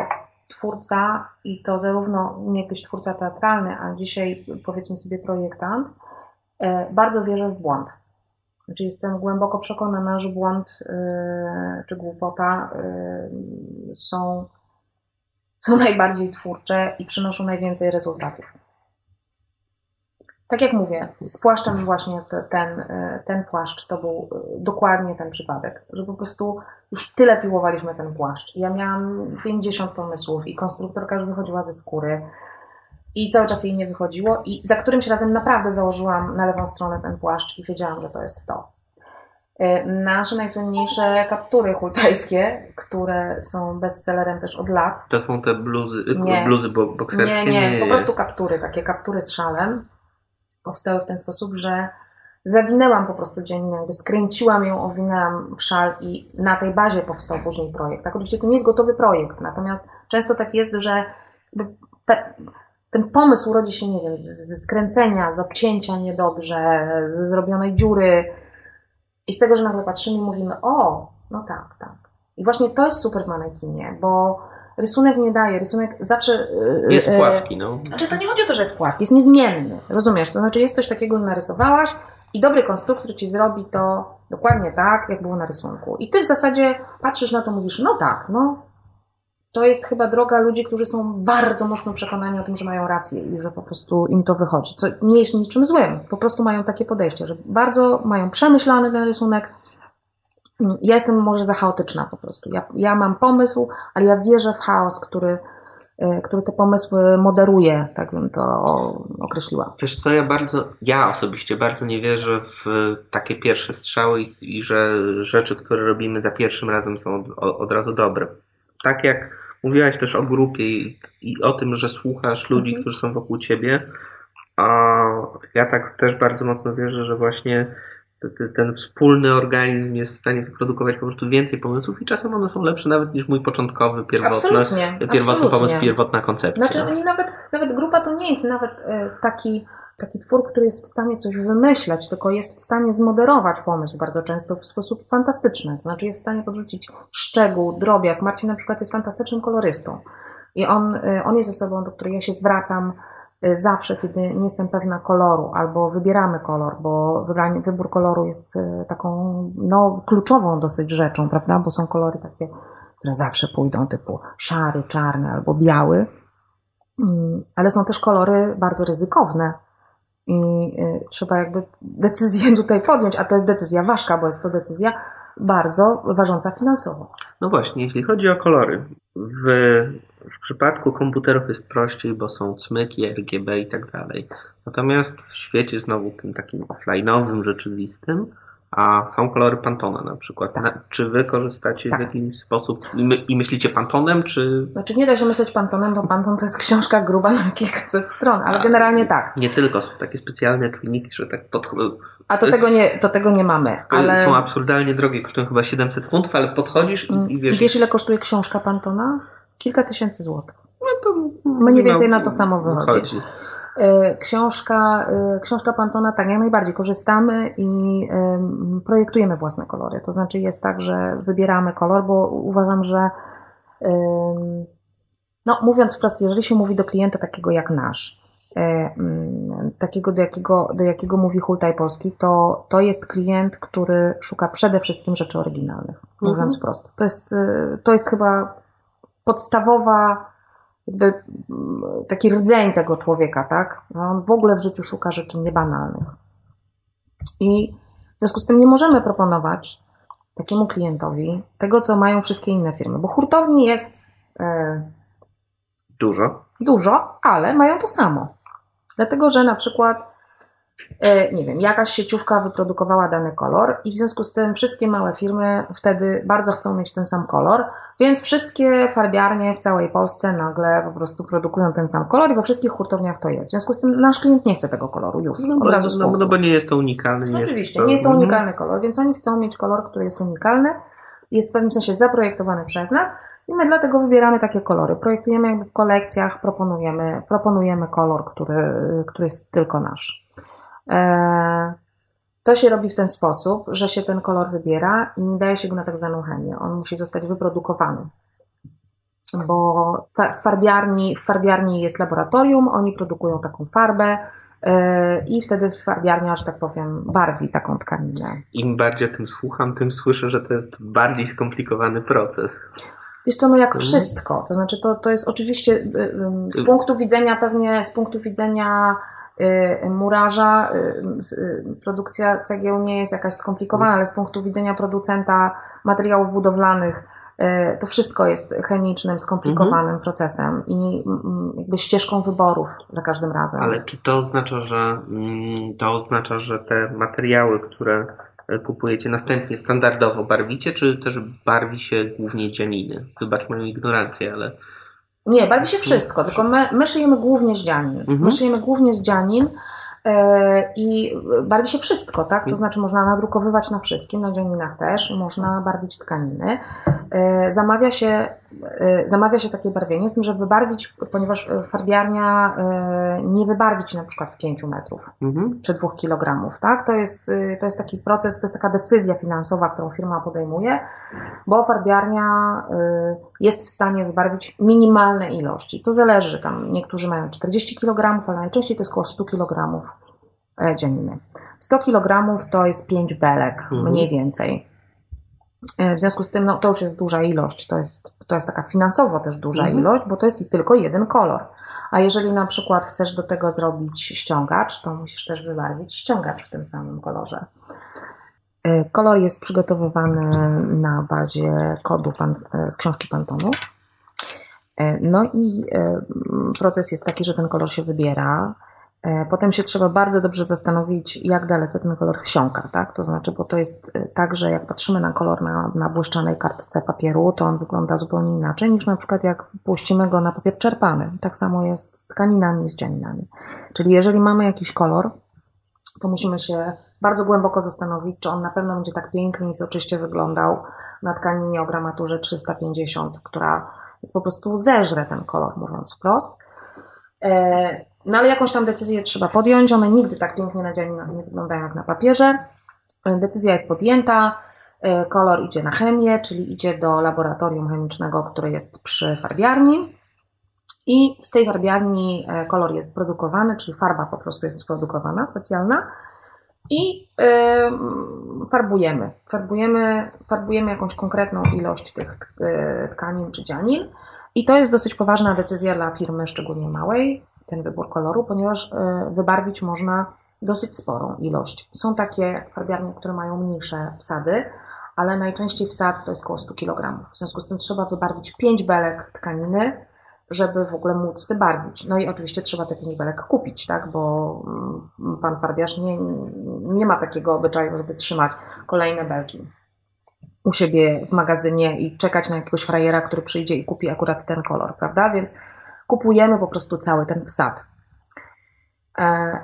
twórca i to zarówno niegdyś twórca teatralny, a dzisiaj powiedzmy sobie projektant, e, bardzo wierzę w błąd. Znaczy jestem głęboko przekonana, że błąd yy, czy głupota yy, są, są najbardziej twórcze i przynoszą najwięcej rezultatów. Tak jak mówię, z płaszczem właśnie ten, yy, ten płaszcz to był dokładnie ten przypadek, że po prostu już tyle piłowaliśmy ten płaszcz. Ja miałam 50 pomysłów i konstruktorka już wychodziła ze skóry i cały czas jej nie wychodziło i za którymś razem naprawdę założyłam na lewą stronę ten płaszcz i wiedziałam, że to jest to. E, nasze najsłynniejsze kaptury hultajskie, które są bestsellerem też od lat. To są te bluzy, nie, bluzy bokserskie? Nie, nie, nie, po prostu kaptury, takie kaptury z szalem. Powstały w ten sposób, że zawinęłam po prostu dziennie, skręciłam ją, owinęłam w szal i na tej bazie powstał później projekt. Tak, oczywiście to nie jest gotowy projekt, natomiast często tak jest, że te, ten pomysł rodzi się, nie wiem, ze skręcenia, z obcięcia niedobrze, ze zrobionej dziury i z tego, że nagle patrzymy i mówimy, o, no tak, tak. I właśnie to jest super w manekinie, bo rysunek nie daje, rysunek zawsze... E, jest e, płaski, no. Znaczy to nie chodzi o to, że jest płaski, jest niezmienny, rozumiesz? To znaczy jest coś takiego, że narysowałaś i dobry konstruktor ci zrobi to dokładnie tak, jak było na rysunku. I ty w zasadzie patrzysz na to, mówisz, no tak, no to jest chyba droga ludzi, którzy są bardzo mocno przekonani o tym, że mają rację i że po prostu im to wychodzi. Co nie jest niczym złym, po prostu mają takie podejście, że bardzo mają przemyślany ten rysunek. Ja jestem może za chaotyczna po prostu. Ja, ja mam pomysł, ale ja wierzę w chaos, który, e, który te pomysły moderuje, tak bym to określiła. Wiesz co, ja bardzo, ja osobiście bardzo nie wierzę w takie pierwsze strzały i, i że rzeczy, które robimy za pierwszym razem są od, od razu dobre. Tak jak Mówiłaś też o grupie i, i o tym, że słuchasz ludzi, mhm. którzy są wokół ciebie. A ja tak też bardzo mocno wierzę, że właśnie ten wspólny organizm jest w stanie wyprodukować po prostu więcej pomysłów i czasem one są lepsze nawet niż mój początkowy, pierwotny, pierwotny absolutnie. pomysł, pierwotna koncepcja. Znaczy nawet, nawet grupa to nie jest nawet e, taki taki twór, który jest w stanie coś wymyśleć, tylko jest w stanie zmoderować pomysł bardzo często w sposób fantastyczny. To znaczy jest w stanie podrzucić szczegół, drobiazg. Marcin na przykład jest fantastycznym kolorystą. I on, y, on jest osobą, do której ja się zwracam y, zawsze, kiedy nie jestem pewna koloru, albo wybieramy kolor, bo wybranie, wybór koloru jest y, taką no, kluczową dosyć rzeczą, prawda? Bo są kolory takie, które zawsze pójdą, typu szary, czarny albo biały. Mm, ale są też kolory bardzo ryzykowne, i y, trzeba jakby decyzję tutaj podjąć, a to jest decyzja ważka, bo jest to decyzja bardzo ważąca finansowo. No właśnie, jeśli chodzi o kolory, w, w przypadku komputerów jest prościej, bo są cmyki, RGB i tak dalej. Natomiast w świecie znowu tym takim offline'owym, rzeczywistym, a są kolory Pantona na przykład. Tak. Na, czy wy korzystacie tak. w jakiś sposób i, my, i, myślicie Pantonem, czy... Znaczy nie da się myśleć Pantonem, bo Panton to jest książka gruba na kilkaset stron, ale a, generalnie tak. Nie tylko, są takie specjalne czujniki, że tak pod... A to tego nie, to tego nie mamy, ale... Są absurdalnie drogie, kosztują chyba 700 funtów, ale podchodzisz i, i wiesz... Wiesz ile kosztuje książka Pantona? Kilka tysięcy złotych. No to Mniej więcej na to samo wychodzi. wychodzi. E, książka, e, książka Pantona, tak, jak najbardziej korzystamy i projektujemy własne kolory. To znaczy jest tak, że wybieramy kolor, bo uważam, że no mówiąc wprost, jeżeli się mówi do klienta takiego jak nasz, e, takiego do jakiego, do jakiego mówi Hultaj Polski, to, to jest klient, który szuka przede wszystkim rzeczy oryginalnych, mówiąc mhm. wprost. To jest, to jest chyba podstawowa jakby mm, taki rdzeń tego człowieka, tak? No, on w ogóle w życiu szuka rzeczy niebanalnych. I w związku z tym nie możemy proponować takiemu klientowi tego, co mają wszystkie inne firmy, bo hurtowni jest e, dużo. Dużo, ale mają to samo. Dlatego, że na przykład nie wiem, jakaś sieciówka wyprodukowała dany kolor i w związku z tym wszystkie małe firmy wtedy bardzo chcą mieć ten sam kolor, więc wszystkie farbiarnie w całej Polsce nagle po prostu produkują ten sam kolor i we wszystkich hurtowniach to jest. W związku z tym nasz klient nie chce tego koloru już no, od razu no, no, bo nie jest to unikalny. Nie Oczywiście, jest to... nie jest to mhm. unikalny kolor, więc oni chcą mieć kolor, który jest unikalny, jest w pewnym sensie zaprojektowany przez nas i my dlatego wybieramy takie kolory. Projektujemy jakby w kolekcjach, proponujemy, proponujemy kolor, który, który jest tylko nasz. E, to się robi w ten sposób, że się ten kolor wybiera i nie daje się go na tak zwaną chemię. On musi zostać wyprodukowany. Bo w farbiarni, w farbiarni jest laboratorium, oni produkują taką farbę, e, i wtedy farbiarnia, że tak powiem, barwi taką tkaninę. Im bardziej o tym słucham, tym słyszę, że to jest bardziej skomplikowany proces. Jest to no jak mhm. wszystko. To znaczy, to, to jest oczywiście y, y, z punktu widzenia pewnie, z punktu widzenia murarza. Y, y, produkcja cegieł nie jest jakaś skomplikowana, ale z punktu widzenia producenta materiałów budowlanych to wszystko jest chemicznym, skomplikowanym mhm. procesem i mm, jakby ścieżką wyborów za każdym razem. Ale czy to oznacza, że mm, to oznacza, że te materiały, które kupujecie następnie standardowo barwicie, czy też barwi się głównie dzianiny? Wybacz moją ignorancję, ale nie, barwi się wszystko, tylko my, my szyjemy głównie z dzianin. Mhm. My szyjemy głównie z dzianin e, i barwi się wszystko, tak? To znaczy można nadrukowywać na wszystkim, na dzianinach też, można barwić tkaniny. E, zamawia się zamawia się takie barwienie, z tym, że wybarwić, ponieważ y, farbiarnia y, nie wybarwić na przykład 5 metrów mhm. czy 2 kilogramów, tak? To jest, to jest taki proces, to jest taka decyzja finansowa, którą firma podejmuje, bo farbiarnia jest w stanie wybarwić minimalne ilości. To zależy, tam niektórzy mają 40 kg, ale najczęściej to jest około 100 kg e, dziennie. 100 kg to jest 5 belek, mhm. mniej więcej. E, w związku z tym no, to już jest duża ilość, to jest, to jest taka finansowo też duża mhm. ilość, bo to jest tylko jeden kolor. A jeżeli na przykład chcesz do tego zrobić ściągacz, to musisz też wybarwić ściągacz w tym samym kolorze. E, kolor jest przygotowywany na bazie kodu pan, e, z książki Pantonu. No i proces jest taki, że ten kolor się wybiera. E, potem się trzeba bardzo dobrze zastanowić, jak dalece ten kolor wsiąka, tak? To znaczy, bo to jest e, tak, że jak patrzymy na kolor na, na błyszczanej kartce papieru, to on wygląda zupełnie inaczej niż na przykład jak puścimy go na papier czerpany. Tak samo jest z tkaninami i z dzianinami. Czyli jeżeli mamy jakiś kolor, to musimy się bardzo głęboko zastanowić, czy on na pewno będzie tak pięknie i soczyście wyglądał na tkaninie o gramaturze 350, która jest po prostu zeżre ten kolor, mówiąc wprost. E, no ale jakąś tam decyzję trzeba podjąć. One nigdy tak pięknie na dzianinach nie wyglądają jak na papierze. Decyzja jest podjęta, e, kolor idzie na chemię, czyli idzie do laboratorium chemicznego, które jest przy farbiarni. I z tej farbiarni e, kolor jest produkowany, czyli farba po prostu jest produkowana specjalna. I yy, farbujemy. farbujemy. Farbujemy jakąś konkretną ilość tych tkanin czy dzianin. I to jest dosyć poważna decyzja dla firmy, szczególnie małej, ten wybór koloru, ponieważ e, wybarwić można dosyć sporą ilość. Są takie farbiarnie, które mają mniejsze wsady, ale najczęściej wsad to jest około 100 kg. W związku z tym trzeba wybarwić 5 belek tkaniny, żeby w ogóle móc wybarwić. No i oczywiście trzeba te 5 belek kupić, tak? bo mm, pan farbiarz nie, nie ma takiego obyczaju, żeby trzymać kolejne belki u siebie w magazynie i czekać na jakiegoś frajera, który przyjdzie i kupi akurat ten kolor, prawda? Więc kupujemy po prostu cały ten wsad. E,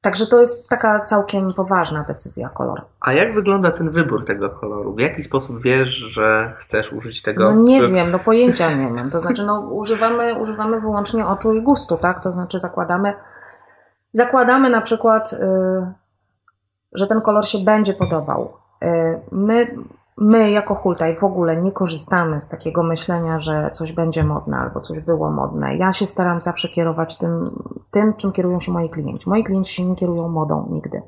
także to jest taka całkiem poważna decyzja kolor. A jak wygląda ten wybór tego koloru? W jaki sposób wiesz, że chcesz użyć tego? No nie wiem, no pojęcia nie mam. To znaczy, no używamy, używamy wyłącznie oczu i gustu, tak? To znaczy zakładamy, zakładamy na przykład, y, że ten kolor się będzie podobał. Y, my, my jako Hultaj w ogóle nie korzystamy z takiego myślenia, że coś będzie modne albo coś było modne. Ja się staram zawsze kierować tym, tym czym kierują się moi klienci. Moi klienci się nie kierują modą nigdy.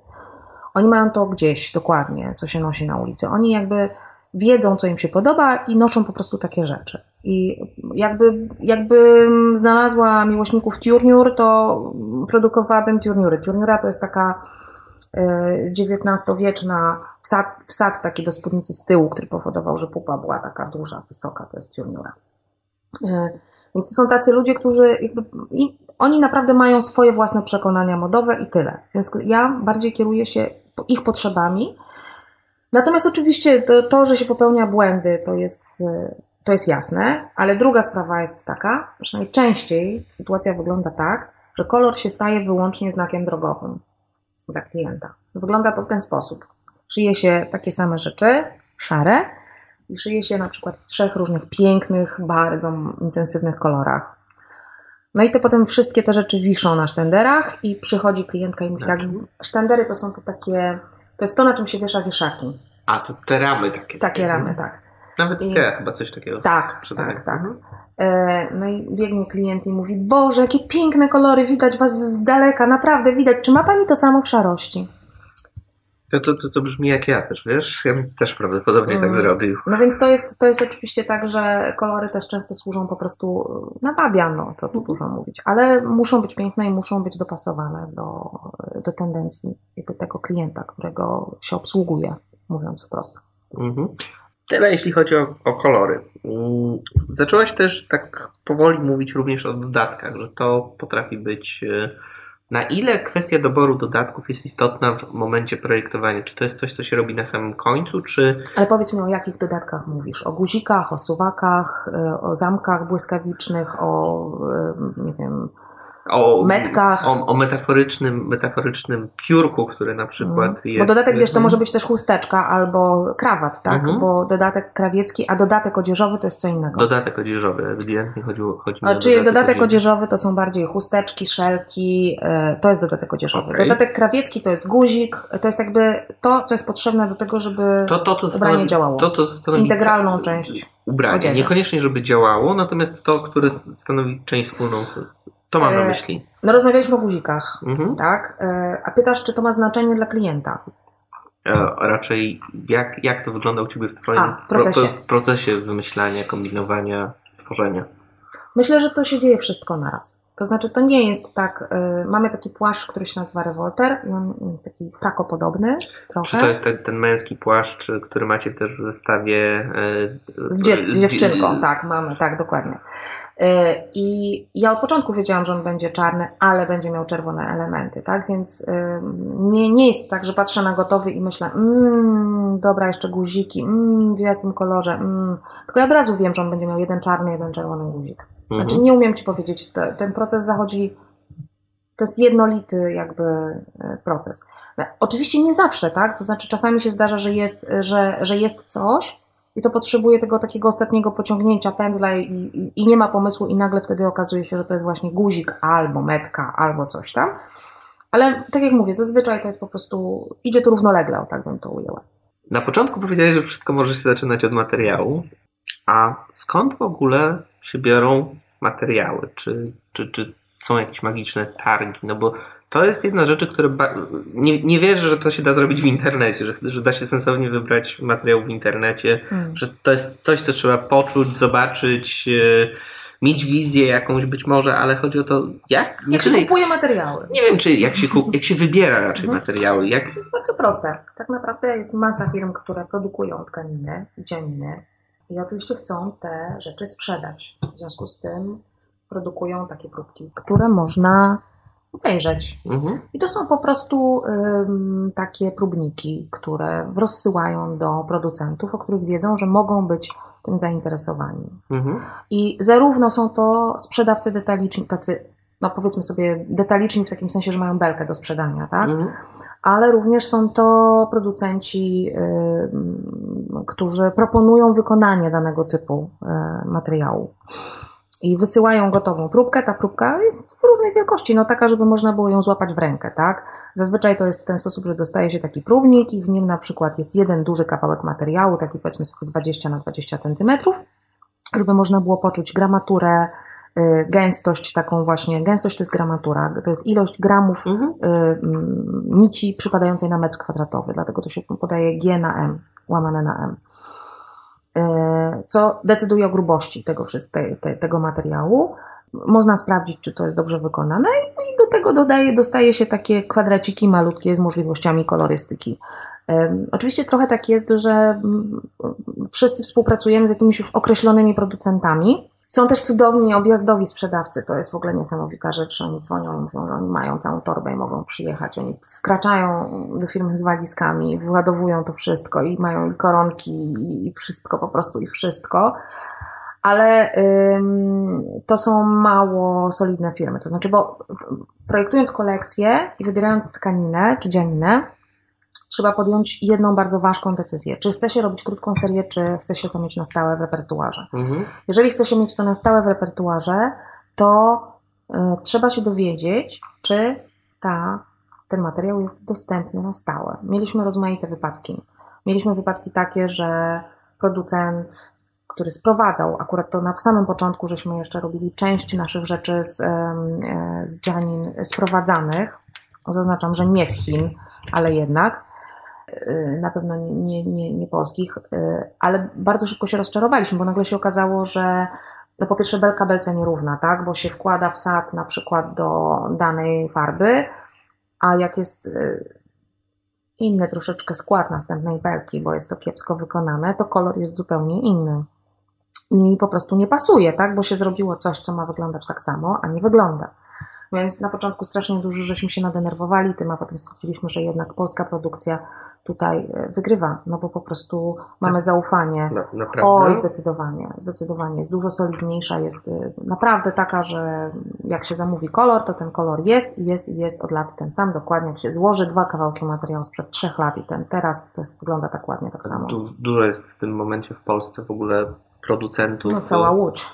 Oni mają to gdzieś dokładnie, co się nosi na ulicy. Oni jakby wiedzą, co im się podoba i noszą po prostu takie rzeczy. I jakby, jakby znalazła miłośników Turnur, to produkowałabym Turnury. Turnura to jest taka XIX-wieczna wsad, wsad taki do spódnicy z tyłu, który powodował, że pupa była taka duża, wysoka, to jest Turnura. Więc to są tacy ludzie, którzy jakby, oni naprawdę mają swoje własne przekonania modowe i tyle. Więc ja bardziej kieruję się ich potrzebami. Natomiast oczywiście to, to, że się popełnia błędy, to jest, to jest jasne, ale druga sprawa jest taka, że najczęściej sytuacja wygląda tak, że kolor się staje wyłącznie znakiem drogowym dla klienta. Wygląda to w ten sposób. Szyje się takie same rzeczy, szare, i szyje się na przykład w trzech różnych pięknych, bardzo intensywnych kolorach. No i to potem wszystkie te rzeczy wiszą na sztenderach i przychodzi klientka i mówi tak, sztendery to są to takie, to jest to, na czym się wiesza wieszaki. A, to te ramy takie. Takie ramy, tak. Nawet I, Ikea chyba coś takiego Tak, tak, tak. Mhm. E, no i biegnie klient i mówi, Boże, jakie piękne kolory, widać Was z daleka, naprawdę widać. Czy ma Pani to samo w szarości? To, to, to, to brzmi jak ja też, wiesz? Ja bym też prawdopodobnie tak mm. tak zrobił. No więc to jest, to jest oczywiście tak, że kolory też często służą po prostu na no, co tu dużo mówić, ale muszą być piękne i muszą być dopasowane do, do tendencji jakby tego klienta, którego się obsługuje, mówiąc wprost. Mhm. Tyle jeśli chodzi o, o kolory. Mm, zaczęłaś też tak powoli mówić również o dodatkach, że to potrafi być e, na ile kwestia doboru dodatków jest istotna w momencie projektowania? Czy to jest coś, co się robi na samym końcu, czy... Ale powiedz mi, o jakich dodatkach mówisz? O guzikach, o suwakach, e, o zamkach błyskawicznych, o, e, nie wiem, o metkach. O, o, metaforycznym, metaforycznym piórku, który na przykład mm. jest. Bo dodatek, wiesz, to może być też chusteczka albo krawat, tak? Mm -hmm. Bo dodatek krawiecki, a dodatek odzieżowy to jest co innego. Dodatek odzieżowy, ewidentnie chodziło, chodzi o Czyli dodatek, dodatek odzieżowy to są bardziej chusteczki, szelki, e, to jest dodatek odzieżowy. Okay. Dodatek krawiecki to jest guzik, to jest jakby to, co jest potrzebne do tego, żeby to, to, co ubranie stanowi, działało. To, co stanowi Integralną część ubrania. Odzieży. Niekoniecznie, żeby działało, natomiast to, które stanowi część wspólną to mam na e, myśli. No rozmawialiśmy o guzikach, mhm. tak? E, a pytasz, czy to ma znaczenie dla klienta? E, raczej jak, jak to wygląda u Ciebie w Twoim a, procesie. Pro, procesie wymyślania, kombinowania, tworzenia? Myślę, że to się dzieje wszystko naraz. To znaczy, to nie jest tak. Y, mamy taki płaszcz, który się nazywa rewolter i on jest taki frakopodobny trochę. Czy to jest ten, ten męski płaszcz, który macie też w zestawie y, z, dziec- z dziewczynką? Tak, mamy, tak, dokładnie. Y, I ja od początku wiedziałam, że on będzie czarny, ale będzie miał czerwone elementy, tak? Więc nie, nie jest tak, że patrzę na gotowy i myślę, mmm, dobra, jeszcze guziki, mmm, w jakim kolorze, mm. tylko ja od razu wiem, że on będzie miał jeden czarny, jeden czerwony guzik. Znaczy mhm. nie umiem Ci powiedzieć, to, ten proces zachodzi, to jest jednolity jakby e, proces. No, oczywiście nie zawsze, tak? To znaczy czasami się zdarza, że jest, że, że jest coś i to potrzebuje tego takiego ostatniego pociągnięcia pędzla i, i, i nie ma pomysłu i nagle wtedy okazuje się, że to jest właśnie guzik albo metka albo coś tam. Ale tak jak mówię, zazwyczaj to jest po prostu, idzie to równolegle, o tak bym to ujęła. Na początku powiedziałeś, że wszystko może się zaczynać od materiału, a skąd w ogóle się biorą materiały? Czy, czy, czy są jakieś magiczne targi? No bo to jest jedna z rzeczy, które nie, nie wierzę, że to się da zrobić w internecie, że, że da się sensownie wybrać materiał w internecie, hmm. że to jest coś, co trzeba poczuć, zobaczyć, e, mieć wizję jakąś być może, ale chodzi o to, jak... Jak się kupuje materiały. Nie wiem, czy jak się, jak się wybiera raczej mhm. materiały. Jak... To jest bardzo proste. Tak naprawdę jest masa firm, które produkują tkaniny i cianiny i oczywiście chcą te rzeczy sprzedać. W związku z tym produkują takie próbki, które można obejrzeć. Mhm. I to są po prostu ym, takie próbniki, które rozsyłają do producentów, o których wiedzą, że mogą być tym zainteresowani. Mhm. I zarówno są to sprzedawcy detaliczni, tacy, no powiedzmy sobie, detaliczni w takim sensie, że mają belkę do sprzedania, tak? Mhm ale również są to producenci, y, którzy proponują wykonanie danego typu y, materiału. I wysyłają gotową próbkę. Ta próbka jest różnej wielkości, no taka, żeby można było ją złapać w rękę, tak? Zazwyczaj to jest w ten sposób, że dostaje się taki próbnik i w nim na przykład jest jeden duży kawałek materiału, taki powiedzmy sobie 20 na 20 centymetrów, żeby można było poczuć gramaturę, gęstość taką właśnie, gęstość to jest gramatura, to jest ilość gramów Mhm. y, mm, nici przypadającej na metr kwadratowy, dlatego to się podaje G na M, łamane na M. Y, Co decyduje o grubości tego, tego materiału. Można sprawdzić, czy to jest dobrze wykonane i, do tego dodaje, dostaje się takie kwadraciki malutkie z możliwościami kolorystyki. Oczywiście trochę tak jest, że mm, wszyscy współpracujemy z jakimiś już określonymi producentami. Są też cudowni objazdowi sprzedawcy, to jest w ogóle niesamowita rzecz. Oni dzwonią mówią, że oni mają całą torbę i mogą przyjechać. Oni wkraczają do firmy z walizkami, wyładowują to wszystko i mają i koronki i i wszystko, po prostu i wszystko. Ale ym, to są mało solidne firmy. To znaczy, bo projektując kolekcję i wybierając tkaninę czy dzianinę, trzeba podjąć jedną bardzo ważką decyzję. Czy chce się robić krótką serię, czy chce się to mieć na stałe w repertuarze. Mhm. Jeżeli chce się mieć to na stałe w repertuarze, to y, trzeba się dowiedzieć, czy ta, ten materiał jest dostępny na stałe. Mieliśmy rozmaite wypadki. Mieliśmy wypadki takie, że producent, który sprowadzał, akurat to na samym początku, żeśmy jeszcze robili część naszych rzeczy z, e, z dzianin sprowadzanych, zaznaczam, że nie z Chin, ale jednak, na pewno nie, nie, nie, nie polskich, y, ale bardzo szybko się rozczarowaliśmy, bo nagle się okazało, że no po pierwsze belka belce nierówna, tak, bo się wkłada wsad na przykład do danej farby, a jak jest y, inny troszeczkę skład następnej belki, bo jest to kiepsko wykonane, to kolor jest zupełnie inny. I po prostu nie pasuje, tak, bo się zrobiło coś, co ma wyglądać tak samo, a nie wygląda. Więc na początku strasznie dużo żeśmy się nadenerwowali tym, a potem stwierdziliśmy, że jednak polska produkcja tutaj e, wygrywa, no bo po prostu mamy zaufanie. No, naprawdę. Oj, zdecydowanie, zdecydowanie. Jest dużo solidniejsza, jest y, naprawdę taka, że jak się zamówi kolor, to ten kolor jest i jest i jest od lat ten sam, dokładnie jak się złoży dwa kawałki materiału sprzed trzech lat i ten teraz, to jest, wygląda tak ładnie, tak samo. Du- dużo jest w tym momencie w Polsce w ogóle producentów. No cała Łódź.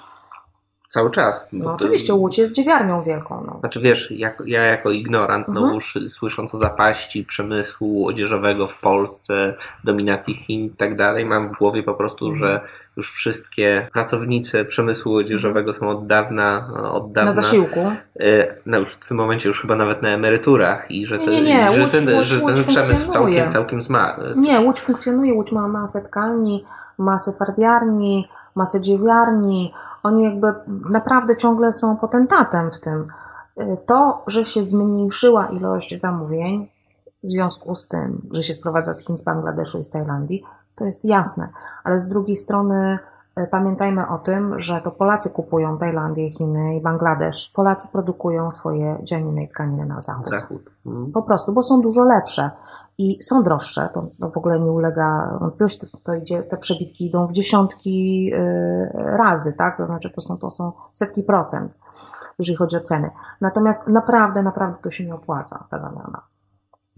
Cały czas. No oczywiście Łódź jest dziewiarnią wielką, no. Znaczy wiesz, jak, ja jako ignorant, Mhm. znowu szy- słysząc o zapaści przemysłu odzieżowego w Polsce, dominacji Chin i tak dalej, mam w głowie po prostu, Mhm. że już wszystkie pracownicy przemysłu odzieżowego są od dawna, od dawna Na zasiłku. y, no już w tym momencie już chyba nawet na emeryturach i że, Nie, te, nie, nie, i że ten, Łódź- że ten Łódź przemysł całkiem, całkiem zma. Nie, Łódź funkcjonuje, Łódź ma masę tkalni, masę farbiarni, masę dziewiarni. Oni jakby naprawdę ciągle są potentatem w tym. Y, To, że się zmniejszyła ilość zamówień w związku z tym, że się sprowadza z Chin, z Bangladeszu i z Tajlandii, to jest jasne. Ale z drugiej strony y, pamiętajmy o tym, że to Polacy kupują Tajlandię, Chiny i Bangladesz. Polacy produkują swoje dzianiny i tkaniny na zachód. Zachód. Mm. Po prostu, bo są dużo lepsze i są droższe. To, w ogóle nie ulega wątpliwości. To, to idzie, te przebitki idą w dziesiątki y, razy, tak? To znaczy, to są, to są setki procent, jeżeli chodzi o ceny. Natomiast naprawdę, naprawdę to się nie opłaca, ta zamiana.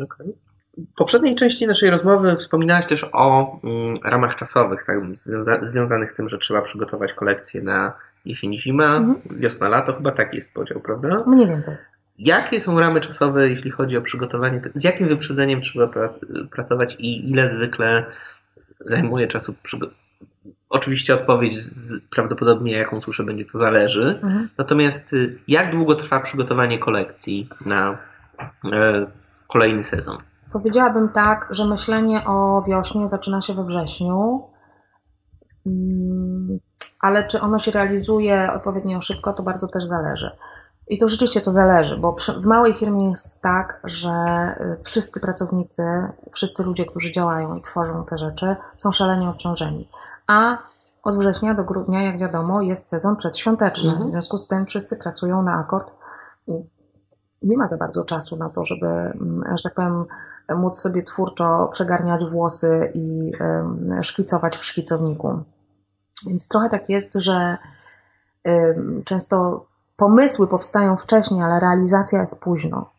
Okej. W poprzedniej części naszej rozmowy wspominałaś też o mm, ramach czasowych, tak, związa- związanych z tym, że trzeba przygotować kolekcję na jesień-zima, Mhm. wiosna-lato, chyba taki jest podział, prawda? Mniej więcej. Jakie są ramy czasowe, jeśli chodzi o przygotowanie? Z jakim wyprzedzeniem trzeba prac- pracować i ile zwykle zajmuje czasu przygotowanie? Oczywiście odpowiedź prawdopodobnie, jaką słyszę, będzie to zależy. Mhm. Natomiast y, jak długo trwa przygotowanie kolekcji na e, kolejny sezon? Powiedziałabym tak, że myślenie o wiośnie zaczyna się we wrześniu, Mm, ale czy ono się realizuje odpowiednio szybko, to bardzo też zależy. I to rzeczywiście to zależy, bo przy, w małej firmie jest tak, że y, wszyscy pracownicy, wszyscy ludzie, którzy działają i tworzą te rzeczy, są szalenie obciążeni. A od września do grudnia, jak wiadomo, jest sezon przedświąteczny. Mhm. W związku z tym wszyscy pracują na akord i nie ma za bardzo czasu na to, żeby, mm, że tak powiem, móc sobie twórczo przegarniać włosy i em, szkicować w szkicowniku. Więc trochę tak jest, że em, często pomysły powstają wcześniej, ale realizacja jest późno.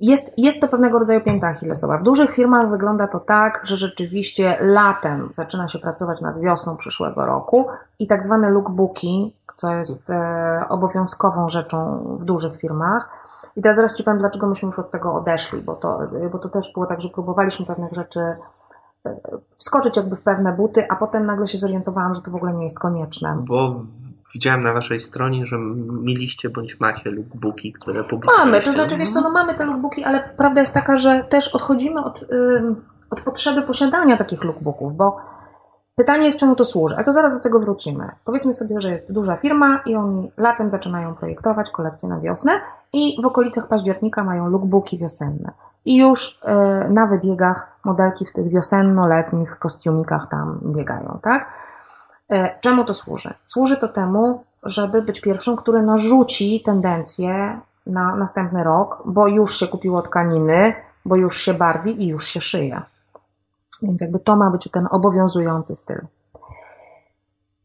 Jest, jest to pewnego rodzaju pięta achillesowa. W dużych firmach wygląda to tak, że rzeczywiście latem zaczyna się pracować nad wiosną przyszłego roku i tak zwane lookbooki, co jest e, obowiązkową rzeczą w dużych firmach. I teraz zaraz Ci powiem, dlaczego myśmy już od tego odeszli, bo to, bo to też było tak, że próbowaliśmy pewnych rzeczy e, wskoczyć jakby w pewne buty, a potem nagle się zorientowałam, że to w ogóle nie jest konieczne. Bo widziałem na waszej stronie, że mieliście bądź macie lookbooki, które publikujecie. Mamy, to znaczy, wiesz co, no mamy te lookbooki, ale prawda jest taka, że też odchodzimy od, od potrzeby posiadania takich lookbooków, bo pytanie jest, czemu to służy, a to zaraz do tego wrócimy. Powiedzmy sobie, że jest duża firma i oni latem zaczynają projektować kolekcje na wiosnę i w okolicach października mają lookbooki wiosenne. I już y, na wybiegach modelki w tych wiosenno-letnich kostiumikach tam biegają, tak? E, czemu to służy? Służy to temu, żeby być pierwszym, który narzuci tendencję na następny rok, bo już się kupiło tkaniny, bo już się barwi i już się szyje. Więc jakby to ma być ten obowiązujący styl.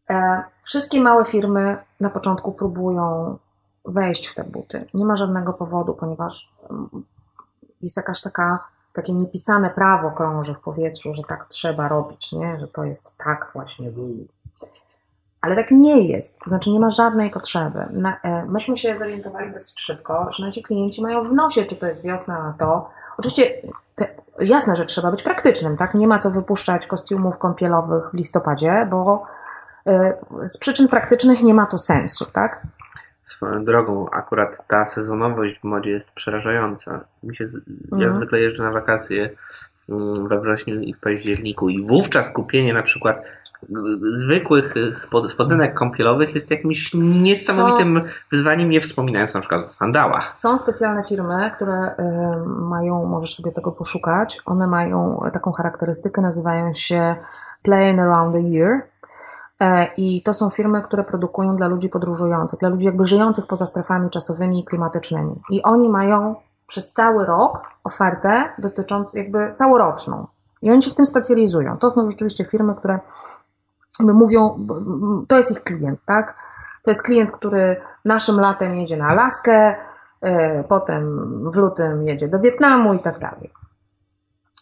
E, wszystkie małe firmy na początku próbują wejść w te buty. Nie ma żadnego powodu, ponieważ mm, jest jakaś taka, takie niepisane prawo krąży w powietrzu, że tak trzeba robić, nie? że to jest tak właśnie. Ale tak nie jest, to znaczy nie ma żadnej potrzeby. Na, e, myśmy się zorientowali dosyć szybko, że nasi klienci mają w nosie, czy to jest wiosna, na to. Oczywiście te, jasne, że trzeba być praktycznym, tak? Nie ma co wypuszczać kostiumów kąpielowych w listopadzie, bo e, z przyczyn praktycznych nie ma to sensu, tak? Swoją drogą, akurat ta sezonowość w modzie jest przerażająca. Mi się, ja mhm. zwykle jeżdżę na wakacje we wrześniu i w październiku i wówczas kupienie na przykład zwykłych spod, spodenek kąpielowych jest jakimś niesamowitym są, wyzwaniem, nie wspominając na przykład o sandałach. Są specjalne firmy, które y, mają, możesz sobie tego poszukać, one mają taką charakterystykę, nazywają się Playing Around the Year. E, I to są firmy, które produkują dla ludzi podróżujących, dla ludzi jakby żyjących poza strefami czasowymi i klimatycznymi. I oni mają przez cały rok ofertę dotyczącą, jakby całoroczną. I oni się w tym specjalizują. To są rzeczywiście firmy, które mówią, to jest ich klient, tak? To jest klient, który naszym latem jedzie na Alaskę, e, potem w lutym jedzie do Wietnamu i tak dalej.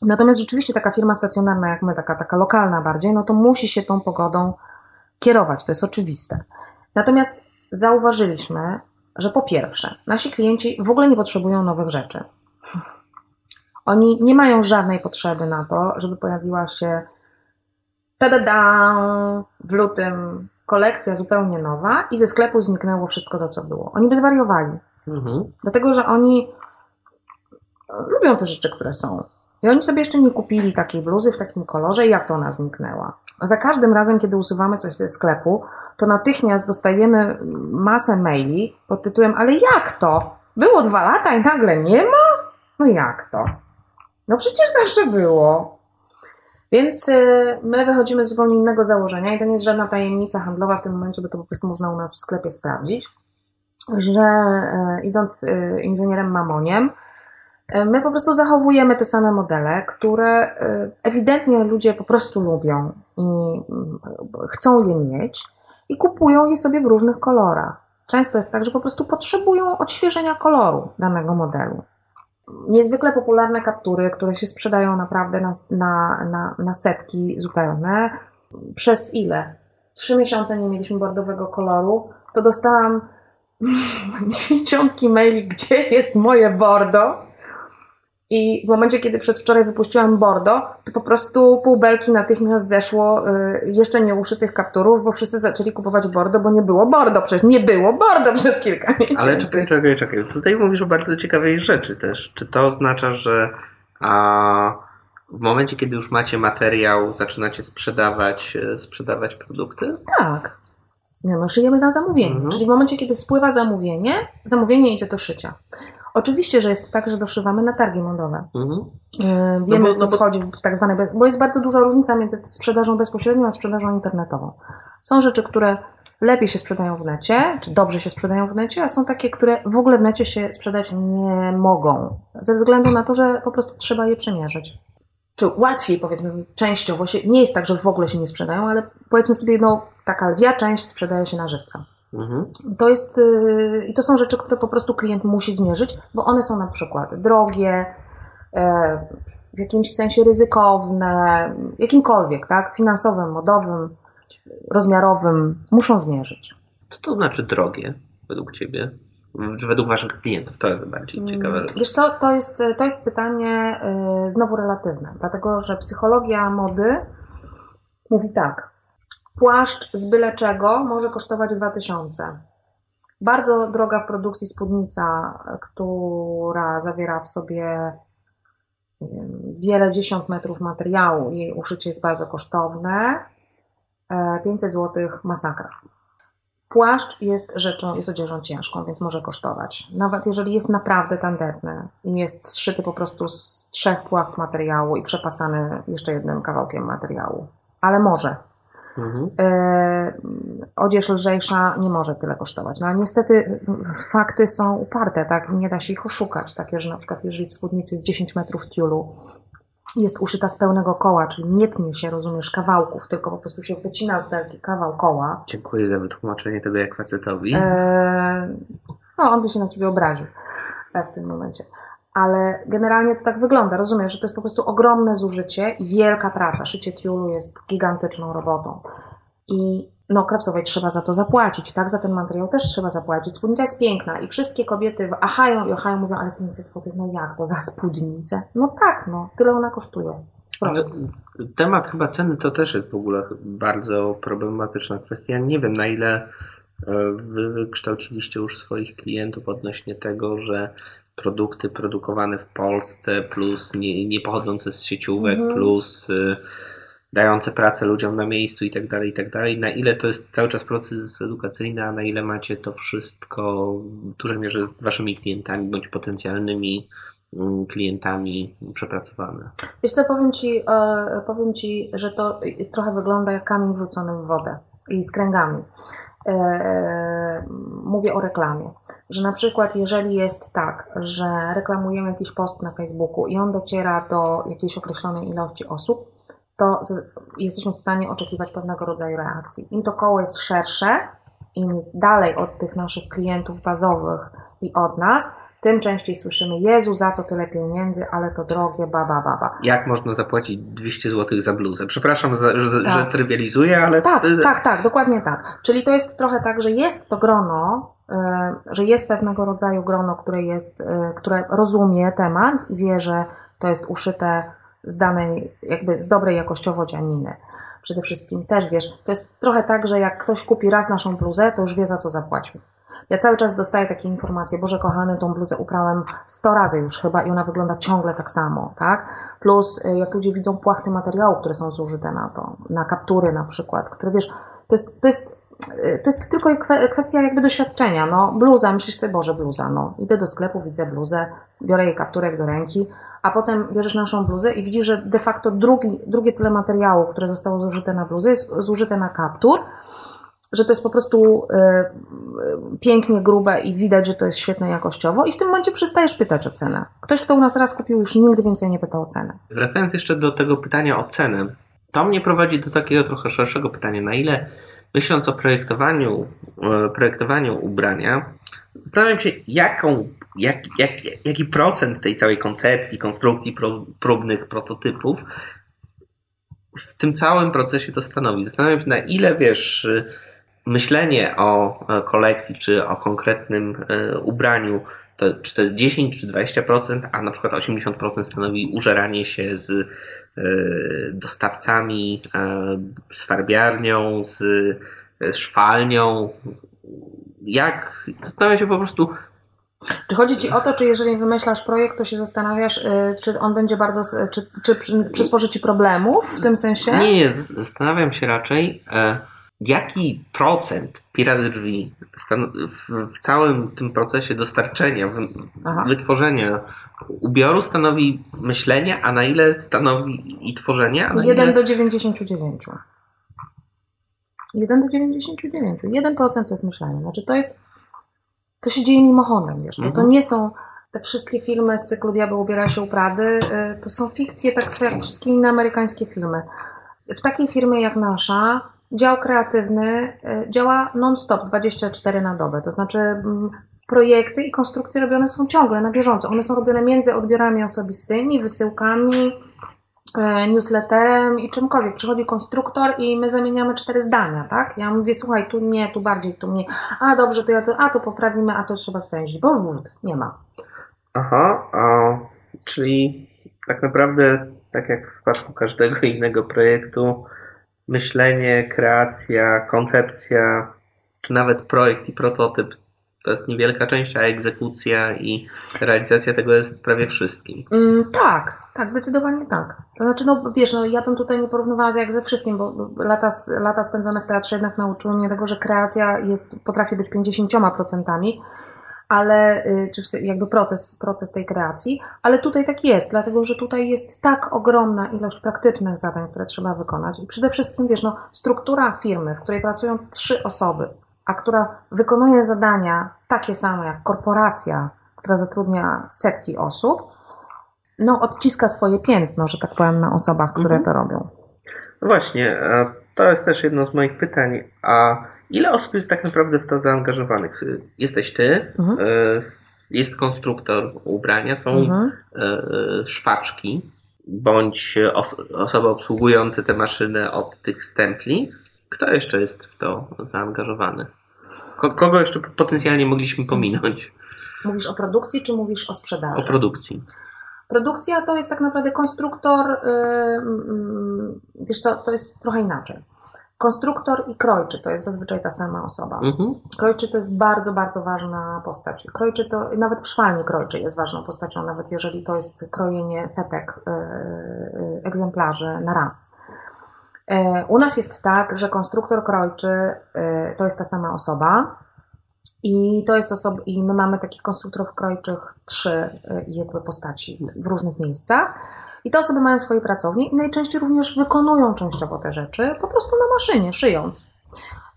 Natomiast rzeczywiście taka firma stacjonarna jak my, taka, taka lokalna bardziej, no to musi się tą pogodą kierować, to jest oczywiste. Natomiast zauważyliśmy, że po pierwsze, nasi klienci w ogóle nie potrzebują nowych rzeczy. Oni nie mają żadnej potrzeby na to, żeby pojawiła się tada w lutym kolekcja zupełnie nowa i ze sklepu zniknęło wszystko to, co było. Oni by zwariowali. Mhm. Dlatego, że oni lubią te rzeczy, które są. I oni sobie jeszcze nie kupili takiej bluzy w takim kolorze i jak to ona zniknęła. A za każdym razem, kiedy usuwamy coś ze sklepu, to natychmiast dostajemy masę maili pod tytułem ale jak to? Było dwa lata i nagle nie ma? No jak to? No przecież zawsze było. Więc y, my wychodzimy z zupełnie innego założenia i to nie jest żadna tajemnica handlowa w tym momencie, bo to po prostu można u nas w sklepie sprawdzić, że y, idąc y, inżynierem mamoniem, my po prostu zachowujemy te same modele, które ewidentnie ludzie po prostu lubią i chcą je mieć i kupują je sobie w różnych kolorach. Często jest tak, że po prostu potrzebują odświeżenia koloru danego modelu niezwykle popularne kaptury, które się sprzedają naprawdę na, na, na, na setki zupełne. Przez ile? Trzy miesiące nie mieliśmy bordowego koloru, to dostałam dziesiątki maili, gdzie jest moje bordo. I w momencie, kiedy przedwczoraj wypuściłam Bordo, to po prostu pół belki natychmiast zeszło y, jeszcze nie uszytych kapturów, bo wszyscy zaczęli kupować Bordo, bo nie było Bordo, przecież nie było Bordo przez kilka miesięcy. Ale czekaj, czekaj, czekaj. Tutaj mówisz o bardzo ciekawej rzeczy też. Czy to oznacza, że a, w momencie, kiedy już macie materiał, zaczynacie sprzedawać, e, sprzedawać produkty? Tak. No szyjemy na zamówienie. Mhm. Czyli w momencie, kiedy spływa zamówienie, zamówienie idzie do szycia. Oczywiście, że jest tak, że doszywamy na targi modowe. Mhm. E, wiemy, no bo, co no bo... schodzi w tak zwane, bez... bo jest bardzo duża różnica między sprzedażą bezpośrednią a sprzedażą internetową. Są rzeczy, które lepiej się sprzedają w necie, czy dobrze się sprzedają w necie, a są takie, które w ogóle w necie się sprzedać nie mogą, ze względu na to, że po prostu trzeba je przemierzyć. Czy łatwiej, powiedzmy, częściowo się, nie jest tak, że w ogóle się nie sprzedają, ale powiedzmy sobie, no, taka lwia część sprzedaje się na żywca. Mhm. To jest, yy, i to są rzeczy, które po prostu klient musi zmierzyć, bo one są na przykład drogie, yy, w jakimś sensie ryzykowne, jakimkolwiek, tak, finansowym, modowym, rozmiarowym, muszą zmierzyć. Co to znaczy drogie według Ciebie? Czy według Waszych klientów? To jest bardziej Mm, ciekawe. Wiesz co, to jest, to jest pytanie y, znowu relatywne, dlatego że psychologia mody mówi tak. Płaszcz z byle czego może kosztować 2000. Bardzo droga w produkcji spódnica, która zawiera w sobie wiele dziesiąt metrów materiału, jej uszycie jest bardzo kosztowne. e, 500 zł masakra. Płaszcz jest rzeczą, jest odzieżą ciężką, więc może kosztować. Nawet jeżeli jest naprawdę tandetny i jest zszyty po prostu z trzech płacht materiału i przepasany jeszcze jednym kawałkiem materiału. Ale może. Mhm. E, odzież lżejsza nie może tyle kosztować. No ale niestety fakty są uparte, tak? Nie da się ich oszukać. Takie, że na przykład jeżeli w spódnicy jest 10 metrów tiulu, jest uszyta z pełnego koła, czyli nie tnie się, rozumiesz, kawałków, tylko po prostu się wycina z belki kawał koła, Dziękuję za wytłumaczenie tego jak facetowi. E, no, on by się na ciebie obraził e, w tym momencie. Ale generalnie to tak wygląda. Rozumiesz, że to jest po prostu ogromne zużycie i wielka praca. Szycie tiulu jest gigantyczną robotą. I no, krapsowej trzeba za to zapłacić, tak? Za ten materiał też trzeba zapłacić. Spódnica jest piękna i wszystkie kobiety achają i achają, mówią, ale 500 zł, no jak to za spódnicę? No tak, no, tyle ona kosztuje. Ale temat chyba ceny to też jest w ogóle bardzo problematyczna kwestia. Nie wiem na ile e, wy wykształciliście już swoich klientów odnośnie tego, że produkty produkowane w Polsce plus nie, nie pochodzące z sieciówek Mhm. plus y, dające pracę ludziom na miejscu i tak dalej, i tak dalej. Na ile to jest cały czas proces edukacyjny, a na ile macie to wszystko w dużej mierze z waszymi klientami bądź potencjalnymi mm, klientami przepracowane. Wiesz co, powiem ci, e, powiem ci, że to trochę wygląda jak kamień wrzucony w wodę i z kręgami. E, mówię o reklamie. Że na przykład, jeżeli jest tak, że reklamujemy jakiś post na Facebooku i on dociera do jakiejś określonej ilości osób, to jesteśmy w stanie oczekiwać pewnego rodzaju reakcji. Im to koło jest szersze, im jest dalej od tych naszych klientów bazowych i od nas, tym częściej słyszymy, Jezu, za co tyle pieniędzy, ale to drogie, baba, baba. Jak można zapłacić 200 zł za bluzę? Przepraszam, za, że, Tak. że trywializuję, ale. Tak, tak, tak, dokładnie tak. Czyli to jest trochę tak, że jest to grono, y, że jest pewnego rodzaju grono, które jest, y, które rozumie temat i wie, że to jest uszyte z danej, jakby z dobrej jakościowo dzianiny. Przede wszystkim też wiesz, to jest trochę tak, że jak ktoś kupi raz naszą bluzę, to już wie za co zapłacił. Ja cały czas dostaję takie informacje, Boże kochany, tą bluzę uprałem 100 razy już chyba i ona wygląda ciągle tak samo, tak? Plus y, jak ludzie widzą płachty materiału, które są zużyte na to, na kaptury na przykład, które wiesz, to jest, to jest, y, to jest tylko kwe- kwestia jakby doświadczenia, no bluza, myślisz sobie, Boże bluza, no idę do sklepu, widzę bluzę, biorę jej kapturek do ręki, a potem bierzesz naszą bluzę i widzisz, że de facto drugi, drugie tyle materiału, które zostało zużyte na bluzę, jest zużyte na kaptur, że to jest po prostu y, pięknie grube i widać, że to jest świetne jakościowo i w tym momencie przestajesz pytać o cenę. Ktoś, kto u nas raz kupił, już nigdy więcej nie pyta o cenę. Wracając jeszcze do tego pytania o cenę, to mnie prowadzi do takiego trochę szerszego pytania, na ile myśląc o projektowaniu, e, projektowaniu ubrania, zastanawiam się, jaką, jak, jak, jaki procent tej całej koncepcji, konstrukcji próbnych prototypów w tym całym procesie to stanowi. Zastanawiam się, na ile wiesz, myślenie o e, kolekcji czy o konkretnym e, ubraniu, to, czy to jest 10 czy 20%, a na przykład 80% stanowi użeranie się z e, dostawcami, z farbiarnią, z, z szwalnią. Jak? Zastanawiam się po prostu, Czy chodzi Ci o to, czy jeżeli wymyślasz projekt, to się zastanawiasz, czy on będzie bardzo, czy, czy przy- przysporzy Ci problemów w tym sensie? Nie, zastanawiam się raczej, jaki procent pi razy drzwi w, całym tym procesie dostarczenia, Aha. wytworzenia ubioru stanowi myślenie, a na ile stanowi i tworzenie, a na 1 ile... do 99. 1 do 99. 1% to jest myślenie. Znaczy to jest, to się dzieje mimochodem, wiesz. To, to Mhm. nie są te wszystkie filmy z cyklu Diabeł ubiera się u Prady, y, to są fikcje tak jak wszystkie inne amerykańskie filmy. W takiej firmie jak nasza dział kreatywny y, działa non-stop, 24 na dobę. To znaczy mm, projekty i konstrukcje robione są ciągle, na bieżąco. One są robione między odbiorami osobistymi, wysyłkami, e, newsletterem i czymkolwiek. Przychodzi konstruktor i my zamieniamy cztery zdania, tak? Ja mówię, słuchaj, tu nie, tu bardziej, tu mniej. A dobrze, to ja to, a to poprawimy, a to trzeba zwęzić, bo wód nie ma. Aha, a, czyli tak naprawdę, tak jak w przypadku każdego innego projektu, myślenie, kreacja, koncepcja, czy nawet projekt i prototyp to jest niewielka część, a egzekucja i realizacja tego jest prawie wszystkim. Mm, tak, tak, zdecydowanie tak. To znaczy, no wiesz, no, ja bym tutaj nie porównywała z jak ze wszystkim, bo lata, lata spędzone w teatrze jednak nauczyły mnie tego, że kreacja jest, potrafi być 50%, ale y, czy jakby proces, proces tej kreacji, ale tutaj tak jest, dlatego że tutaj jest tak ogromna ilość praktycznych zadań, które trzeba wykonać i przede wszystkim, wiesz, no, struktura firmy, w której pracują trzy osoby, a która wykonuje zadania takie same jak korporacja, która zatrudnia setki osób, no odciska swoje piętno, że tak powiem, na osobach, które mhm. to robią. No właśnie, to jest też jedno z moich pytań. A ile osób jest tak naprawdę w to zaangażowanych? Jesteś ty, mhm. E, jest konstruktor ubrania, są mhm. E, szwaczki, bądź osoby obsługujące te maszyny od tych stempli. Kto jeszcze jest w to zaangażowany? Kogo jeszcze potencjalnie mogliśmy pominąć? Mówisz o produkcji, czy mówisz o sprzedaży? O produkcji. Produkcja to jest tak naprawdę konstruktor, yy, wiesz co, to jest trochę inaczej. Konstruktor i krojczy to jest zazwyczaj ta sama osoba. Mhm. Krojczy to jest bardzo, bardzo ważna postać. Krojczy to, nawet w szwalni krojczy jest ważną postacią, nawet jeżeli to jest krojenie setek yy, egzemplarzy na raz. E, u nas jest tak, że konstruktor krojczy e, to jest ta sama osoba i to jest osoba, i my mamy takich konstruktorów krojczych trzy e, jakby postaci w różnych miejscach. I te osoby mają swoje pracownie i najczęściej również wykonują częściowo te rzeczy po prostu na maszynie, szyjąc.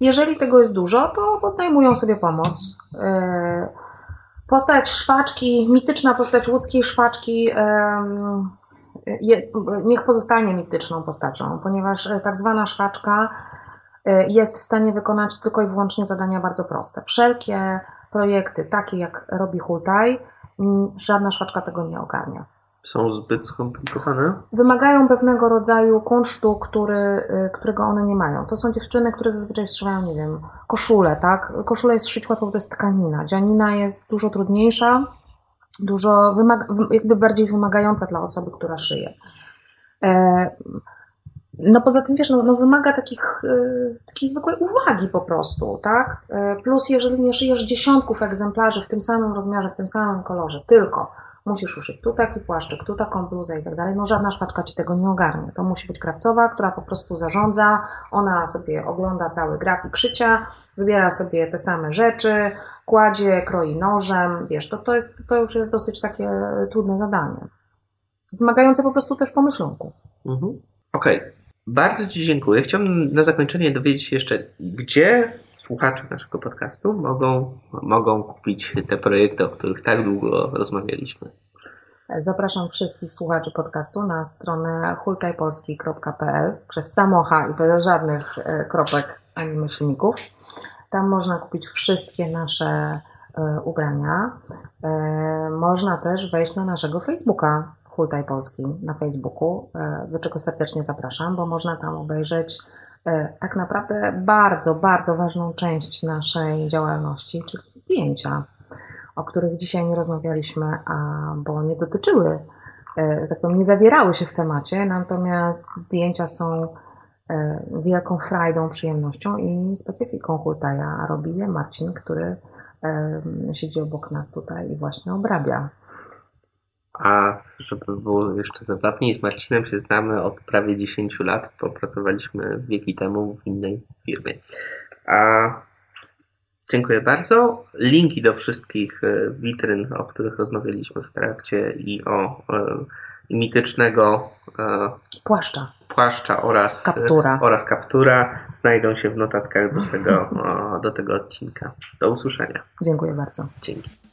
Jeżeli tego jest dużo, to podejmują sobie pomoc. Postać szwaczki, mityczna postać łódzkiej szwaczki, niech pozostanie mityczną postacią, ponieważ e, tak zwana szwaczka e, jest w stanie wykonać tylko i wyłącznie zadania bardzo proste. Wszelkie projekty, takie jak robi Hultaj, żadna szwaczka tego nie ogarnia. Są zbyt skomplikowane? Wymagają pewnego rodzaju kunsztu, który, e, którego one nie mają. To są dziewczyny, które zazwyczaj strzywają, nie wiem, koszule, tak? Koszulę jest szyć łatwo, bo to jest tkanina. Dzianina jest dużo trudniejsza, dużo wymaga, jakby bardziej wymagająca dla osoby, która szyje. E, no poza tym, wiesz, no, no wymaga takich, e, takiej zwykłej uwagi po prostu, tak? E, plus jeżeli nie szyjesz dziesiątków egzemplarzy w tym samym rozmiarze, w tym samym kolorze, tylko musisz uszyć tu taki płaszczyk, tu taką bluzę i tak dalej, no żadna szpaczka Ci tego nie ogarnie. To musi być krawcowa, która po prostu zarządza, ona sobie ogląda cały grafik szycia, wybiera sobie te same rzeczy, kładzie, kroi nożem, wiesz, to, to, jest, to już jest dosyć takie trudne zadanie. Wymagające po prostu też pomyślunku. Mhm. Okej. Okay. Bardzo Ci dziękuję. Chciałbym na zakończenie dowiedzieć się jeszcze, gdzie słuchacze naszego podcastu mogą, mogą kupić te projekty, o których tak długo rozmawialiśmy. Zapraszam wszystkich słuchaczy podcastu na stronę hultajpolski.pl przez samocha i bez żadnych e, kropek ani myślników. Tam można kupić wszystkie nasze e, ubrania. E, można też wejść na naszego Facebooka Hultaj Polski na Facebooku, do czego serdecznie zapraszam, bo można tam obejrzeć tak naprawdę bardzo, bardzo ważną część naszej działalności, czyli zdjęcia, o których dzisiaj nie rozmawialiśmy, a, bo nie dotyczyły, że tak powiem, nie zawierały się w temacie, natomiast zdjęcia są E, wielką frajdą, przyjemnością i specyfiką hultaja robi je Marcin, który e, siedzi obok nas tutaj i właśnie obrabia. A żeby było jeszcze zabawniej, z Marcinem się znamy od prawie 10 lat. Popracowaliśmy wieki temu w innej firmie. A dziękuję bardzo. Linki do wszystkich e, witryn, o których rozmawialiśmy w trakcie i o mitycznego płaszcza płaszcza oraz kaptura. oraz kaptura znajdą się w notatkach do tego, do tego odcinka. Do usłyszenia. Dziękuję bardzo. Dzięki.